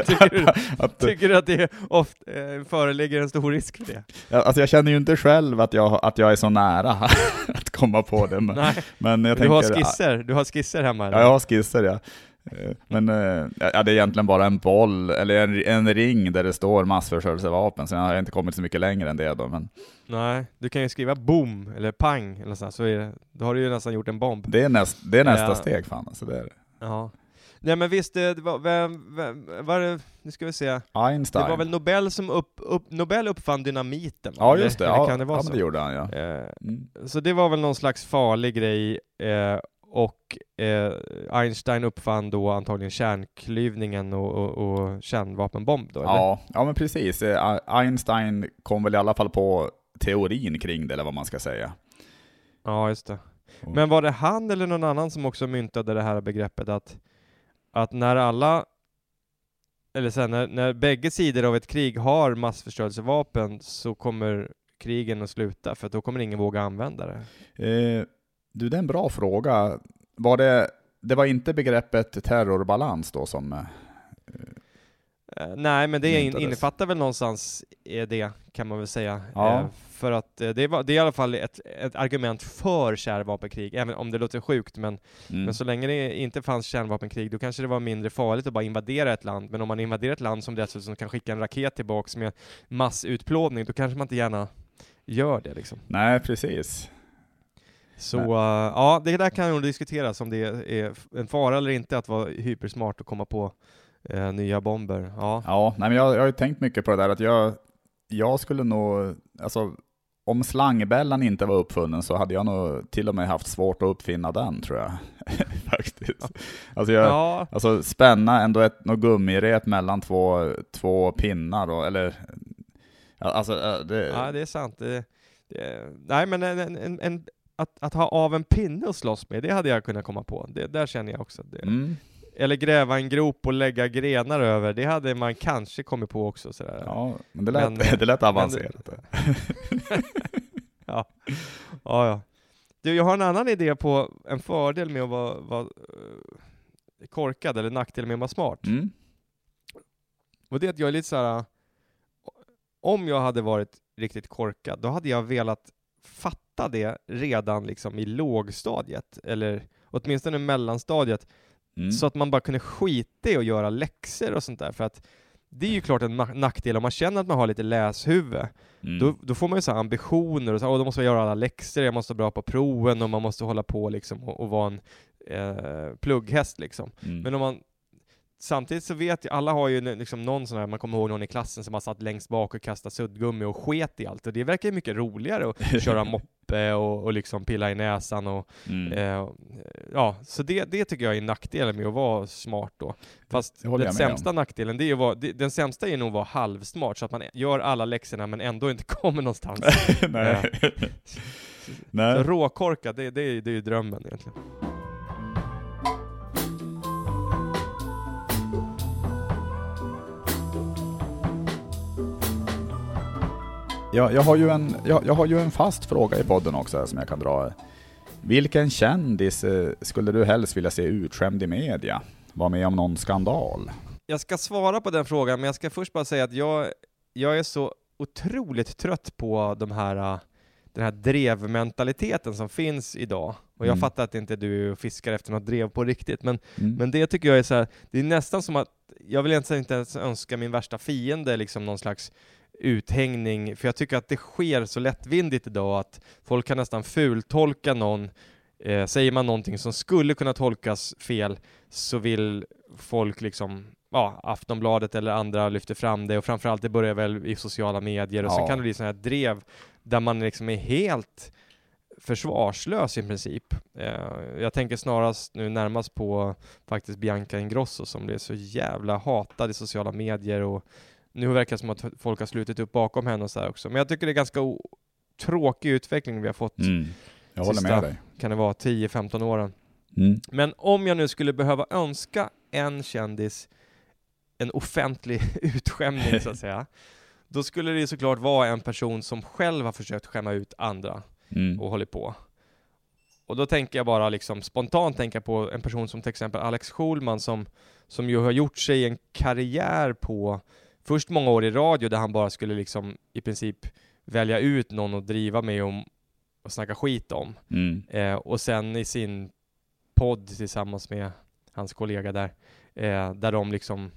tycker, du, att, tycker du att det ofta eh, föreligger en stor risk för det? Alltså jag känner ju inte själv att jag, att jag är så nära att komma på det. Men, Nej, men jag du tänker, har skisser, du har skisser hemma? Eller? Ja, jag har skisser ja. Eh, men eh, ja, det är egentligen bara en boll, eller en, en ring där det står massförstörelsevapen, så jag har inte kommit så mycket längre än det då. Men... Nej, du kan ju skriva boom, eller pang, eller så, så är det, då har du ju nästan gjort en bomb. Det är, näst, det är nästa ja. steg fan, alltså det är det. Ja. Nej men visst, det var, vem, vem, var det, nu ska vi se. Einstein. Det var väl Nobel som upp, upp, Nobel uppfann dynamiten? Ja just det, eller, ja, det, ja men det gjorde han ja. Eh, mm. Så det var väl någon slags farlig grej, eh, och eh, Einstein uppfann då antagligen kärnklyvningen och, och, och kärnvapenbomb då, eller? Ja, ja men precis. Eh, Einstein kom väl i alla fall på teorin kring det, eller vad man ska säga. Ja, just det. Men var det han eller någon annan som också myntade det här begreppet att, att när alla eller sen när, när bägge sidor av ett krig har massförstörelsevapen så kommer krigen att sluta, för då kommer ingen våga använda det. Eh, du, det är en bra fråga. Var det, det var inte begreppet terrorbalans då som... Uh, nej, men det in, innefattar väl någonstans det, kan man väl säga. Ja. Uh, för att det, var, det är i alla fall ett, ett argument för kärnvapenkrig, även om det låter sjukt, men, mm. men så länge det inte fanns kärnvapenkrig, då kanske det var mindre farligt att bara invadera ett land, men om man invaderar ett land som dessutom kan skicka en raket tillbaks med massutplåning, då kanske man inte gärna gör det liksom. Nej, precis. Så uh, ja, det där kan nog diskuteras om det är en fara eller inte att vara hypersmart och komma på uh, nya bomber. Ja, ja nej, men jag, jag har ju tänkt mycket på det där att jag, jag skulle nog, alltså om slangbällan inte var uppfunnen så hade jag nog till och med haft svårt att uppfinna den tror jag. Faktiskt. Alltså, jag, ja. alltså spänna ändå ett något gummirep mellan två, två pinnar, och, eller alltså, det... Ja, det är sant. Det, det, nej, men en, en, en att, att ha av en pinne att slåss med, det hade jag kunnat komma på. Det, där känner jag också. Det. Mm. Eller gräva en grop och lägga grenar över, det hade man kanske kommit på också. Sådär. Ja, men det lät, men, det lät avancerat. ja. ja, ja. Du, jag har en annan idé på en fördel med att vara, vara uh, korkad, eller nackdel med att vara smart. Mm. Och det är att jag är lite såhär, om jag hade varit riktigt korkad, då hade jag velat fatta det redan liksom i lågstadiet, eller åtminstone mellanstadiet, mm. så att man bara kunde skita i att göra läxor och sånt där, för att det är ju klart en nackdel om man känner att man har lite läshuvud. Mm. Då, då får man ju så ambitioner och så, då måste man göra alla läxor, jag måste vara bra på proven och man måste hålla på liksom och, och vara en eh, plugghäst liksom. Mm. Men om man samtidigt så vet jag, alla har ju liksom någon sån här, man kommer ihåg någon i klassen som har satt längst bak och kastat suddgummi och sket i allt, och det verkar ju mycket roligare att köra moppe och, och liksom pilla i näsan och Mm. eh, ja, så det, det tycker jag är nackdelen med att vara smart då. Fast den sämsta nackdelen, det är ju vara, det, den sämsta är nog att vara halvsmart, så att man gör alla läxorna men ändå inte kommer någonstans. Nej. Så Nej. råkorkad, det, det, det är ju drömmen egentligen. Jag, jag, har ju en, jag, jag har ju en fast fråga i podden också som jag kan dra. Vilken kändis eh, skulle du helst vilja se utskämd i media? Var med om någon skandal? Jag ska svara på den frågan, men jag ska först bara säga att jag, jag är så otroligt trött på de här, äh, den här drevmentaliteten som finns idag. Och jag Mm. fattar att inte du fiskar efter något drev på riktigt, men, Mm. men det tycker jag är så här, det är nästan som att, jag vill inte ens önska min värsta fiende liksom någon slags uthängning, för jag tycker att det sker så lättvindigt idag att folk kan nästan fultolka någon, eh, säger man någonting som skulle kunna tolkas fel, så vill folk liksom, ja, Aftonbladet eller andra lyfter fram det och framförallt det börjar väl i sociala medier och Ja. sen kan det bli sådana här drev där man liksom är helt försvarslös i princip. Eh, jag tänker snarast nu närmast på faktiskt Bianca Ingrosso som blev så jävla hatad i sociala medier och nu verkar det som att folk har slutit upp bakom henne och så här också. Men jag tycker det är ganska tråkig utveckling vi har fått, Mm. Jag håller Sista. med dig. kan det vara 10-15 åren. Mm. Men om jag nu skulle behöva önska en kändis en offentlig utskämning så att säga, då skulle det såklart vara en person som själv har försökt skämma ut andra Mm. och håller på. Och då tänker jag bara liksom spontant tänka på en person som till exempel Alex Schulman som, som ju har gjort sig en karriär på först många år i radio där han bara skulle liksom i princip välja ut någon och driva med om och snacka skit om. Mm. Eh, och sen i sin podd tillsammans med hans kollega där, eh, där de liksom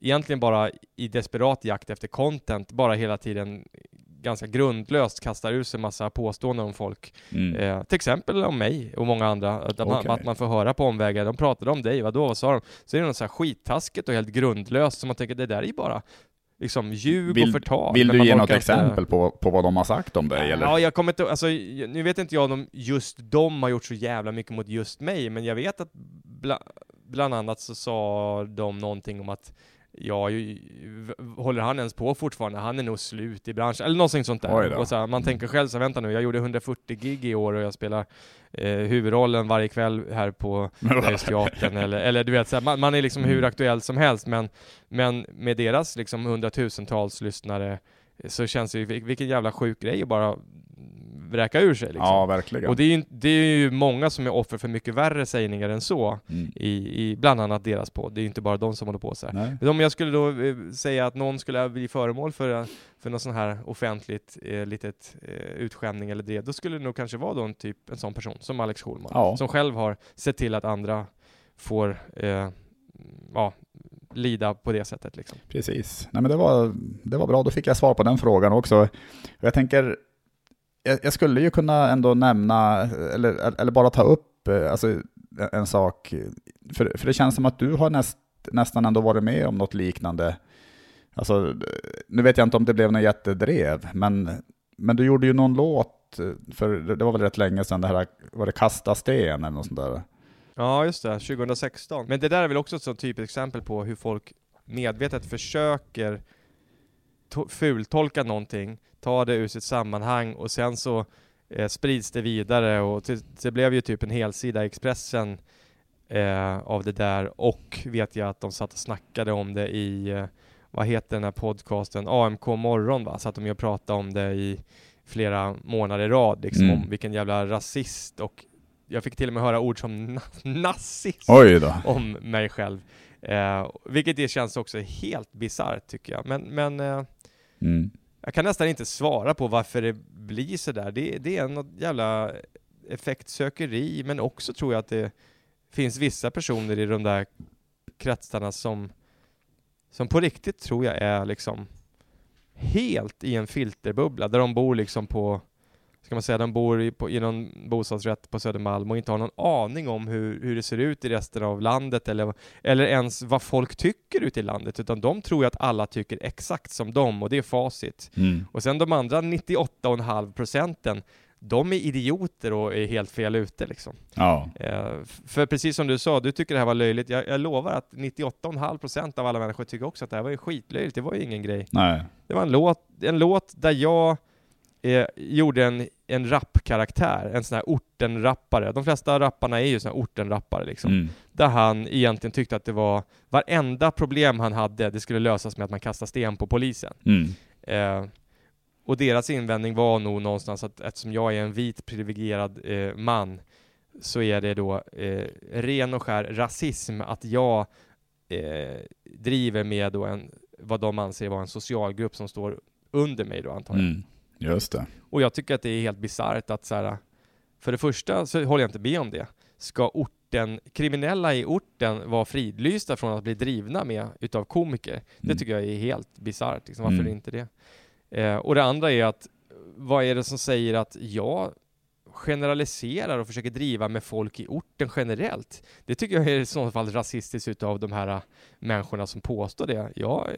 egentligen bara i desperat jakt efter content bara hela tiden ganska grundlöst kastar ur sig massa påståenden om folk. Mm. Eh, till exempel om mig och många andra. Att, man, Okej. att man får höra på omvägar. De pratade om dig, vadå, vad sa de? Så är det något så här skittaskigt och helt grundlöst som man tänker, det där är ju bara liksom ljug Vill- och förtal. Vill du man ge något orkar inte- exempel på, på vad de har sagt om dig? Eller? Ja, jag kommer inte, alltså, nu vet inte jag om just de har gjort så jävla mycket mot just mig, men jag vet att bla, bland annat så sa de någonting om att Ja, håller han ens på fortfarande? Han är nog slut i branschen, eller någonting sånt där. Och så här, man tänker själv så vänta nu, jag gjorde 140 gig i år och jag spelar eh, huvudrollen varje kväll här på Nöjesteatern, eller, eller du vet, så här, man, man är liksom hur Mm. aktuell som helst, men, men med deras liksom hundratusentals lyssnare så känns det ju, vil- vilken jävla sjuk grej att bara vräka ur sig liksom. Ja, verkligen. Och det är, ju, det är ju många som är offer för mycket värre sägningar än så, Mm. i, i bland annat deras podd. Det är ju inte bara de som håller på så här. Nej. Men om jag skulle då eh, säga att någon skulle bli föremål för, för någon sån här offentligt eh, litet eh, utskämning eller drev, då skulle det nog kanske vara då en typ, en sån person som Alex Schulman, Ja. som själv har sett till att andra får eh, ja, lida på det sättet liksom. Precis. Nej, men det, var, det var bra, då fick jag svar på den frågan också. Jag tänker, jag, jag skulle ju kunna ändå nämna, eller, eller bara ta upp eh, alltså, en- en sak, för, för det känns som att du har näst, nästan ändå varit med om något liknande. Alltså, nu vet jag inte om det blev något jättedrev, men, men du gjorde ju någon låt, eh, för det var väl rätt länge sedan, det här, var det Kasta sten eller något sånt där? Ja, just det. 2016. Men det där är väl också ett sånt typiskt exempel på hur folk medvetet försöker to- fultolka någonting, ta det ur sitt sammanhang och sen så eh, sprids det vidare och det blev ju typ en helsida i Expressen eh, av det där och vet jag att de satt och snackade om det i, eh, vad heter den här podcasten, AMK morgon va? Satt de ju och pratade om det i flera månader i rad liksom Mm. om vilken jävla rasist och jag fick till och med höra ord som na- nazist om mig själv. Eh, vilket det känns också helt bisarrt tycker jag. Men, men eh, Mm. jag kan nästan inte svara på varför det blir sådär. Det, det är något jävla effektsökeri, men också tror jag att det finns vissa personer i de där kretsarna som, som på riktigt tror jag är liksom helt i en filterbubbla, där de bor liksom på ska man säga, de bor i, på, i någon bostadsrätt på Södermalm och inte har någon aning om hur, hur det ser ut i resten av landet eller, eller ens vad folk tycker ute i landet, utan de tror ju att alla tycker exakt som dem och det är facit. Mm. Och sen de andra 98,5 procenten, de är idioter och är helt fel ute liksom. Ja. Eh, för precis som du sa, du tycker det här var löjligt. Jag, jag lovar att 98,5 procent av alla människor tycker också att det här var ju skitlöjligt. Det var ju ingen grej. Nej. Det var en låt, en låt där jag eh, gjorde en, en rappkaraktär, en sån här ortenrappare. De flesta rapparna är ju såna här ortenrappare liksom. Mm. Där han egentligen tyckte att det var, varenda problem han hade, det skulle lösas med att man kastar sten på polisen. Mm. Eh, och deras invändning var nog någonstans att eftersom jag är en vit privilegierad eh, man så är det då eh, ren och skär rasism att jag eh, driver med då en, vad de anser vara en socialgrupp som står under mig då antar jag. Mm. Just det. Och jag tycker att det är helt bisarrt att så här, för det första så håller jag inte med om det. Ska orten, kriminella i orten vara fridlysta från att bli drivna med utav komiker? Det Mm. tycker jag är helt bisarrt. Liksom. Varför Mm. inte det? Eh, och det andra är att vad är det som säger att jag generaliserar och försöker driva med folk i orten generellt? Det tycker jag är i så fall rasistiskt utav de här äh, människorna som påstår det. Jag,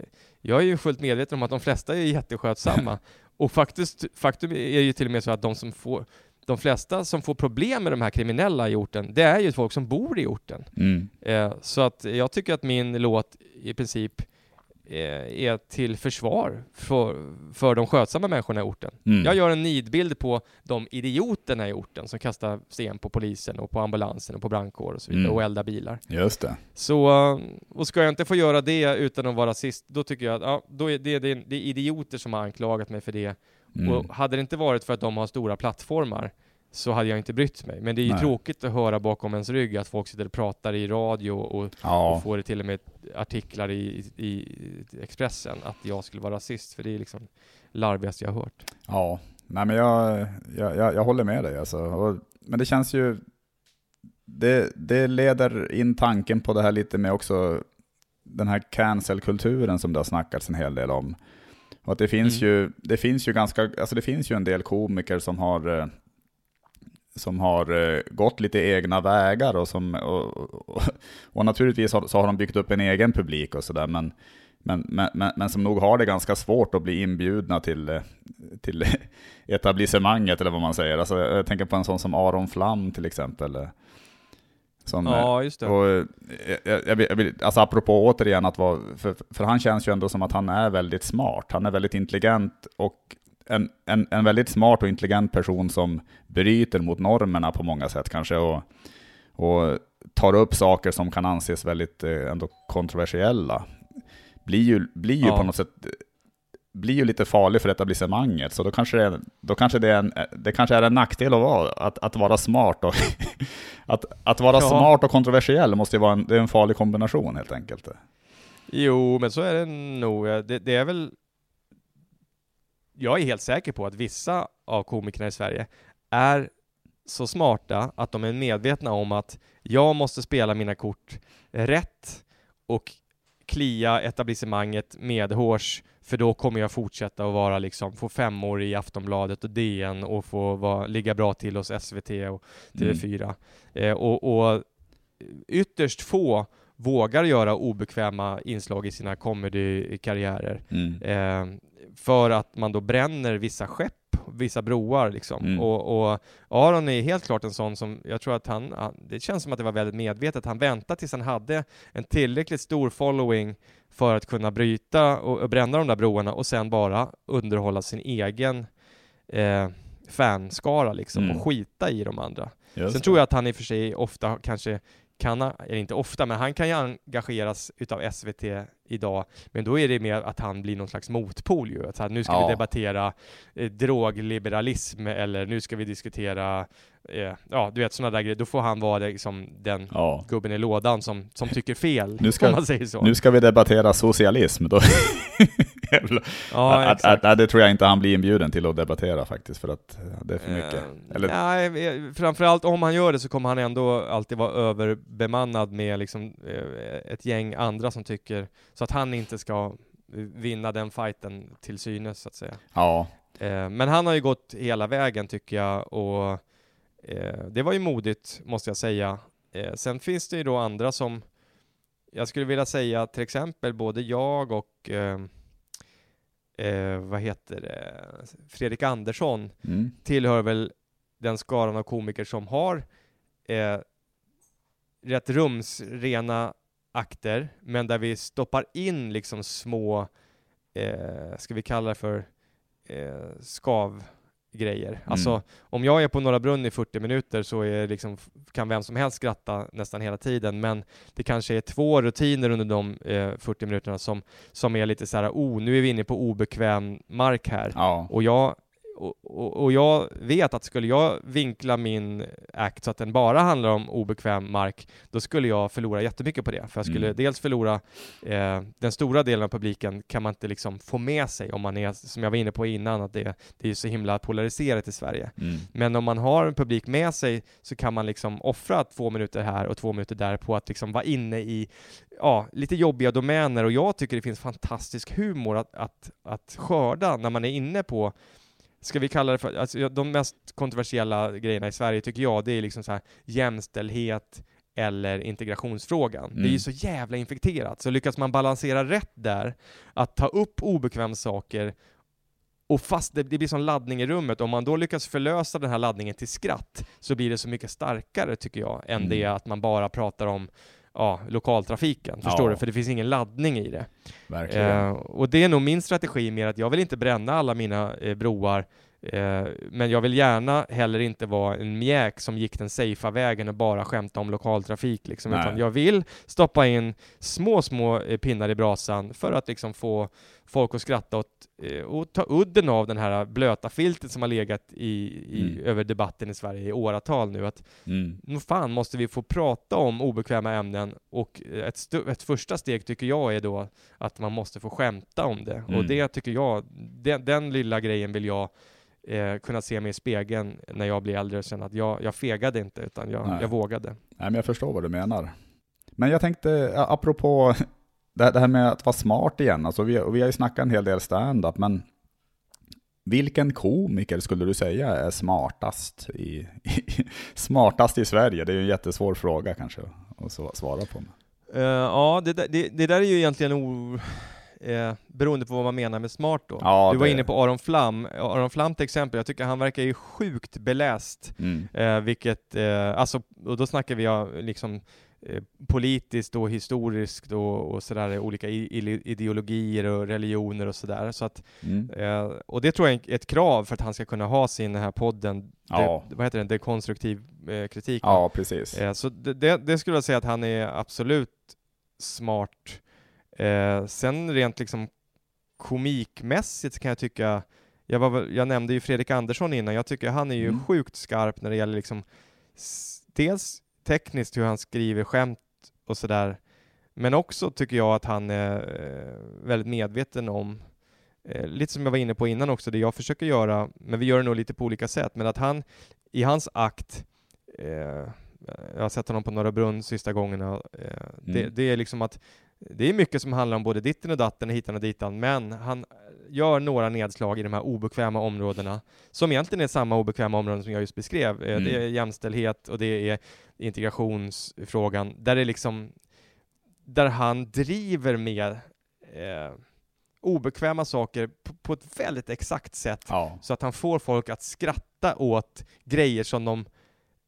jag är ju fullt medveten om att de flesta är jätteskötsamma. och faktiskt, faktum är ju till och med så att de som får de flesta som får problem med de här kriminella i orten, det är ju folk som bor i orten. Mm. Eh, så att jag tycker att min låt i princip är till försvar för, för de skötsamma människorna i orten. Mm. Jag gör en nidbild på de idioterna i orten som kastar sten på polisen och på ambulansen och på brandkår och så vidare Mm. och eldar bilar. Just det. Så, eh, och ska jag inte få göra det utan att vara rasist, då tycker jag att ja, då är det, det, det är idioter som har anklagat mig för det. Mm. Och hade det inte varit för att de har stora plattformar så hade jag inte brytt mig. Men det är ju Nej. tråkigt att höra bakom ens rygg att folk sitter och pratar i radio och, och Ja. får det till och med artiklar i, i, Expressen att jag skulle vara rasist, för det är liksom larvigaste jag har hört. Ja. Nej men jag, jag, jag, jag håller med dig alltså. Och, men det känns ju... Det, det leder in tanken på det här lite med också den här cancel-kulturen som det har snackats en hel del om. Och att det finns, Mm. ju, det finns ju ganska, alltså det finns ju en del komiker som har eh, som har eh, gått lite egna vägar och som och, och, och naturligtvis har, så har de byggt upp en egen publik och sådär men, men, men, men, som nog har det ganska svårt att bli inbjudna till, eh, till etablissemanget eller vad man säger. Alltså, jag tänker på en sån som Aron Flam till exempel. eh, Som, Ja, just det. och, jag, jag, jag alltså apropå återigen att vara, för, för han känns ju ändå som att han är väldigt smart. Han är väldigt intelligent och en, en, en väldigt smart och intelligent person som bryter mot normerna på många sätt kanske och, och tar upp saker som kan anses väldigt eh, ändå kontroversiella. Blir ju, blir ju Ja. på något sätt blir ju lite farlig för etablissemanget, så då kanske det är, då kanske det är, en, det kanske är en nackdel att vara, att, att vara smart. Och att, att vara Ja. smart och kontroversiell måste ju vara en, det är en farlig kombination helt enkelt. Jo, men så är det nog. Det, det är väl... Jag är helt säker på att vissa av komikerna i Sverige är så smarta att de är medvetna om att jag måste spela mina kort rätt och klia etablissemanget medhårs för då kommer jag fortsätta att vara liksom, få femmor i Aftonbladet och DN och få vara, ligga bra till hos SVT och TV4. Eh, och, och ytterst få vågar göra obekväma inslag i sina comedykarriärer. Mm. Eh, för att man då bränner vissa skepp, vissa broar liksom. Mm. Och, och Aron är helt klart en sån som, jag tror att han, det känns som att det var väldigt medvetet. Han väntade tills han hade en tillräckligt stor following för att kunna bryta och, och bränna de där broarna och sen bara underhålla sin egen eh, fanskara liksom Mm. och skita i de andra. Just Sen tror jag att han i och för sig ofta kanske kan, eller inte ofta, men han kan ju engageras utav SVT idag, men då är det mer att han blir någon slags motpol ju. Att så här, nu ska Ja. vi debattera eh, drogliberalism eller nu ska vi diskutera, eh, ja du vet sådana där grejer. Då får han vara liksom den Ja. gubben i lådan som, som tycker fel, Nu ska- om man säger så. Nu ska vi debattera socialism. Då. Jävlar. ja, att, att, att, det tror jag inte han blir inbjuden till att debattera faktiskt, för att ja, det är för mycket. Eh, Eller- Nej, eh, framförallt om han gör det så kommer han ändå alltid vara överbemannad med liksom, eh, ett gäng andra som tycker, så att han inte ska eh, vinna den fighten till synes så att säga. Ja, Eh, men han har ju gått hela vägen tycker jag och eh, det var ju modigt måste jag säga. Eh, sen finns det ju då andra som jag skulle vilja säga till exempel både jag och eh, eh, vad heter det, Fredrik Andersson mm. tillhör väl den skaran av komiker som har eh, rätt rumsrena akter, men där vi stoppar in liksom små, eh, ska vi kalla det för eh, skav grejer. Mm. Alltså, om jag är på Norra Brunn i 40 minuter så är liksom, kan vem som helst skratta nästan hela tiden, men det kanske är två rutiner under de eh, 40 minuterna som, som är lite så här, oh, nu är vi inne på obekväm mark här. Ja. Och jag och, och, jag vet att skulle jag vinkla min act så att den bara handlar om obekväm mark, då skulle jag förlora jättemycket på det. För jag skulle mm. dels förlora eh, den stora delen av publiken kan man inte liksom få med sig om man är, som jag var inne på innan, att det, det är så himla polariserat i Sverige. Mm. Men om man har en publik med sig så kan man liksom offra två minuter här och två minuter där på att liksom vara inne i ja, lite jobbiga domäner och jag tycker det finns fantastisk humor att, att, att skörda när man är inne på ska vi kalla det för, alltså de mest kontroversiella grejerna i Sverige tycker jag, det är liksom så här jämställdhet eller integrationsfrågan. Mm. Det är ju mm. så jävla infekterat, så lyckas man balansera rätt där, att ta upp obekväma saker och fast det, det blir sån laddning i rummet, om man då lyckas förlösa den här laddningen till skratt, så blir det så mycket starkare tycker jag, än mm. det att man bara pratar om ja, lokaltrafiken. Förstår ja. du? För det finns ingen laddning i det. Eh, och det är nog min strategi mer att jag vill inte bränna alla mina eh, broar Eh, men jag vill gärna heller inte vara en mjäk som gick den safea vägen och bara skämta om lokaltrafik liksom, utan jag vill stoppa in små, små eh, pinnar i brasan för att liksom få folk att skratta åt, eh, och ta udden av den här blöta filtet som har legat i, i mm. över debatten i Sverige i åratal nu. Att mm. nog fan måste vi få prata om obekväma ämnen och ett, ett första steg tycker jag är då att man måste få skämta om det. Mm. Och det tycker jag, den, den lilla grejen vill jag eh, kunna se mig i spegeln när jag blir äldre och känna att jag, jag fegade inte, utan jag, jag vågade. Nej, men jag förstår vad du menar. Men jag tänkte, apropå det här med att vara smart igen, alltså vi, vi har ju snackat en hel del stand-up, men vilken komiker skulle du säga är smartast i, i, smartast i Sverige? Det är ju en jättesvår fråga kanske att svara på. Uh, ja, det, det, det, där är ju egentligen o, eh, beroende på vad man menar med smart då. Ja, du var det... inne på Aron Flam, Aron Flam till exempel, jag tycker han verkar ju sjukt beläst, mm. eh, vilket, eh, alltså, och då snackar vi ja, liksom eh, politiskt och historiskt och, och sådär, olika ideologier och religioner och sådär. Så att, mm. eh, och det tror jag är ett krav för att han ska kunna ha sin här podden, ja. det, vad heter den, dekonstruktiv eh, kritik. Ja, precis. Eh, så det, det, det, skulle jag säga att han är absolut smart Eh, sen rent liksom komikmässigt kan jag tycka, jag, var, jag nämnde ju Fredrik Andersson innan, jag tycker han är ju mm. sjukt skarp när det gäller liksom dels tekniskt hur han skriver skämt och sådär, men också tycker jag att han är eh, väldigt medveten om, eh, lite som jag var inne på innan också, det jag försöker göra, men vi gör det nog lite på olika sätt, men att han i hans akt eh, jag har sett honom på Norra Brunn sista gångerna. Eh, mm. Det, det, är liksom att det är mycket som handlar om både ditten och datten, hitan och ditan, men han gör några nedslag i de här obekväma områdena, som egentligen är samma obekväma områden som jag just beskrev. Eh, mm. Det är jämställdhet och det är integrationsfrågan, där det liksom, där han driver med eh, obekväma saker på, på, ett väldigt exakt sätt, ja. så att han får folk att skratta åt grejer som de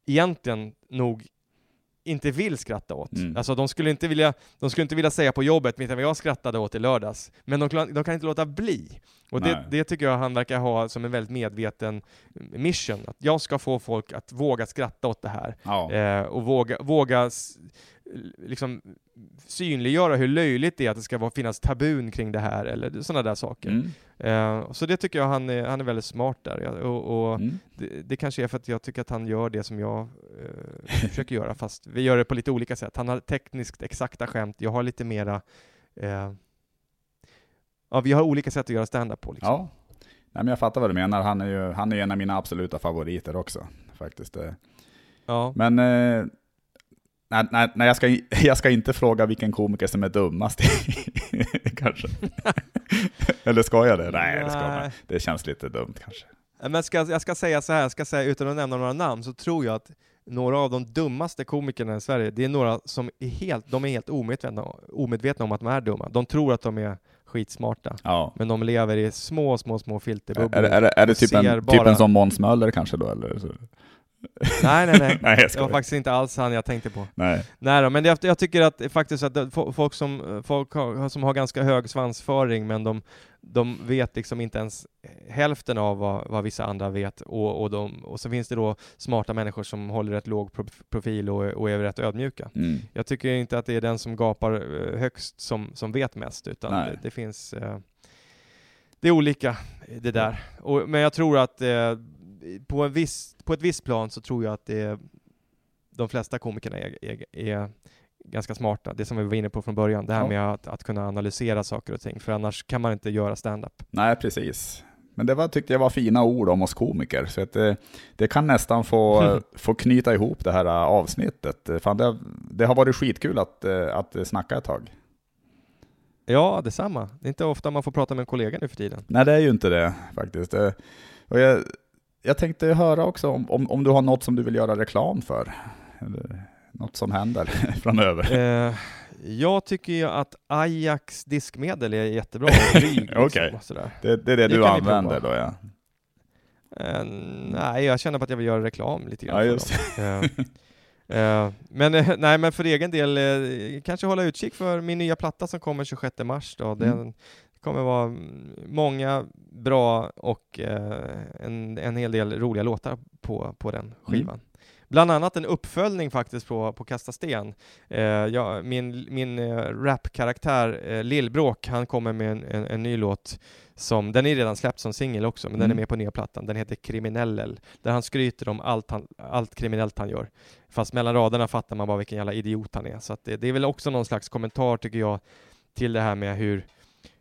egentligen nog inte vill skratta åt. Mm. Alltså de skulle inte vilja, de skulle inte vilja säga på jobbet, vad jag skrattade åt i lördags. Men de, de kan inte låta bli. Och det, det, tycker jag han verkar ha som en väldigt medveten mission. Att jag ska få folk att våga skratta åt det här. Ja. Eh, och våga, våga liksom synliggöra hur löjligt det är att det ska vara, finnas tabun kring det här, eller sådana där saker. Mm. Uh, så det tycker jag han är, han är väldigt smart där, och, och mm. det, det, kanske är för att jag tycker att han gör det som jag uh, försöker göra, fast vi gör det på lite olika sätt. Han har tekniskt exakta skämt, jag har lite mera uh, Ja, vi har olika sätt att göra stand-up på. Liksom. Ja, Nej, men jag fattar vad du menar. Han är ju han är en av mina absoluta favoriter också, faktiskt. Ja. Men Nej, nej, nej jag, ska, jag ska inte fråga vilken komiker som är dummast, kanske. Eller ska jag det? Nej, det ska man. Det känns lite dumt kanske. Men ska, jag ska säga så här, ska säga, utan att nämna några namn, så tror jag att några av de dummaste komikerna i Sverige, det är några som är helt, de är helt omedvetna, omedvetna om att de är dumma. De tror att de är skitsmarta. Ja. Men de lever i små, små, små filterbubblor. Är, är, är, är det typ en, bara... typ en som Måns Möller kanske då, eller? Nej, nej, nej. nej det var faktiskt inte alls han jag tänkte på. Nej. Nej då, men jag, jag tycker att faktiskt att folk som, folk har, som har ganska hög svansföring, men de, de vet liksom inte ens hälften av vad, vad vissa andra vet, och, och, de, och så finns det då smarta människor som håller rätt låg profil och, och är rätt ödmjuka. Mm. Jag tycker inte att det är den som gapar eh, högst som, som vet mest, utan det, det, finns eh, det är olika det där. Och, men jag tror att eh, på, en viss, på ett visst plan så tror jag att det, de flesta komikerna är, är, är ganska smarta, det som vi var inne på från början, det här ja. med att, att kunna analysera saker och ting, för annars kan man inte göra stand-up. Nej, precis. Men det var, tyckte jag var fina ord om oss komiker, så att det, det kan nästan få, få knyta ihop det här avsnittet. Fan, det, det har varit skitkul att, att snacka ett tag. Ja, detsamma. Det är inte ofta man får prata med en kollega nu för tiden. Nej, det är ju inte det faktiskt. Och jag, jag tänkte höra också om, om, om, du har något som du vill göra reklam för? Eller något som händer framöver? Eh, jag tycker ju att Ajax diskmedel är jättebra. Liksom, Okej, okay. det, det, är det, det du använder då ja? Eh, nej, jag känner på att jag vill göra reklam lite grann. Ja, just eh, eh, men, eh, nej, men för egen del, eh, kanske hålla utkik för min nya platta som kommer 26 mars. Då. Den, mm kommer vara många bra och eh, en, en hel del roliga låtar på, på den mm. skivan. Mm. Bland annat en uppföljning faktiskt på, på Kasta Sten. Eh, ja, min min eh, rapkaraktär eh, Lillbråk, han kommer med en, en, en, ny låt som, den är redan släppt som singel också, men mm. den är mm. med på nya plattan. Den heter Kriminellel, där han skryter om allt, han, allt kriminellt han gör. Fast mellan raderna fattar man bara vilken jävla idiot han är. Så det, det är väl också någon slags kommentar, tycker jag, till det här med hur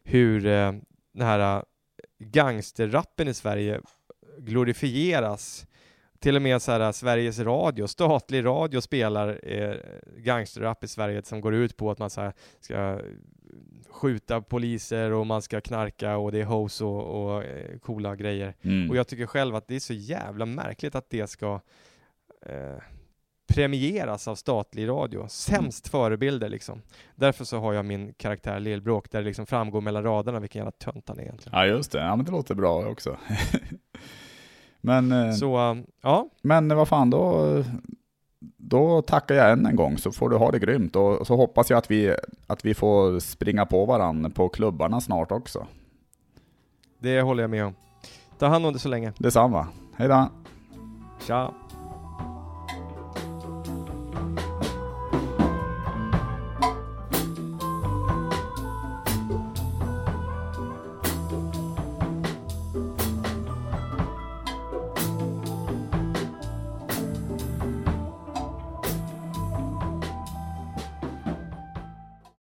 hur eh, den här eh, gangsterrappen i Sverige glorifieras. Till och med så här, Sveriges Radio, statlig radio spelar eh, gangsterrap i Sverige som går ut på att man så här, ska skjuta poliser och man ska knarka och det är hoes och, och eh, coola grejer. Mm. Och jag tycker själv att det är så jävla märkligt att det ska eh, premieras av statlig radio. Sämst förebilder liksom. Därför så har jag min karaktär Lillbråk, där det liksom framgår mellan raderna vilken jävla tönt han är egentligen. Ja just det, ja men det låter bra också. men, eh, så, uh, ja. Men vad fan då, då tackar jag än en gång så får du ha det grymt och så hoppas jag att vi, att vi får springa på varandra på klubbarna snart också. Det håller jag med om. Ta hand om det så länge. Detsamma. Hej då. Tja.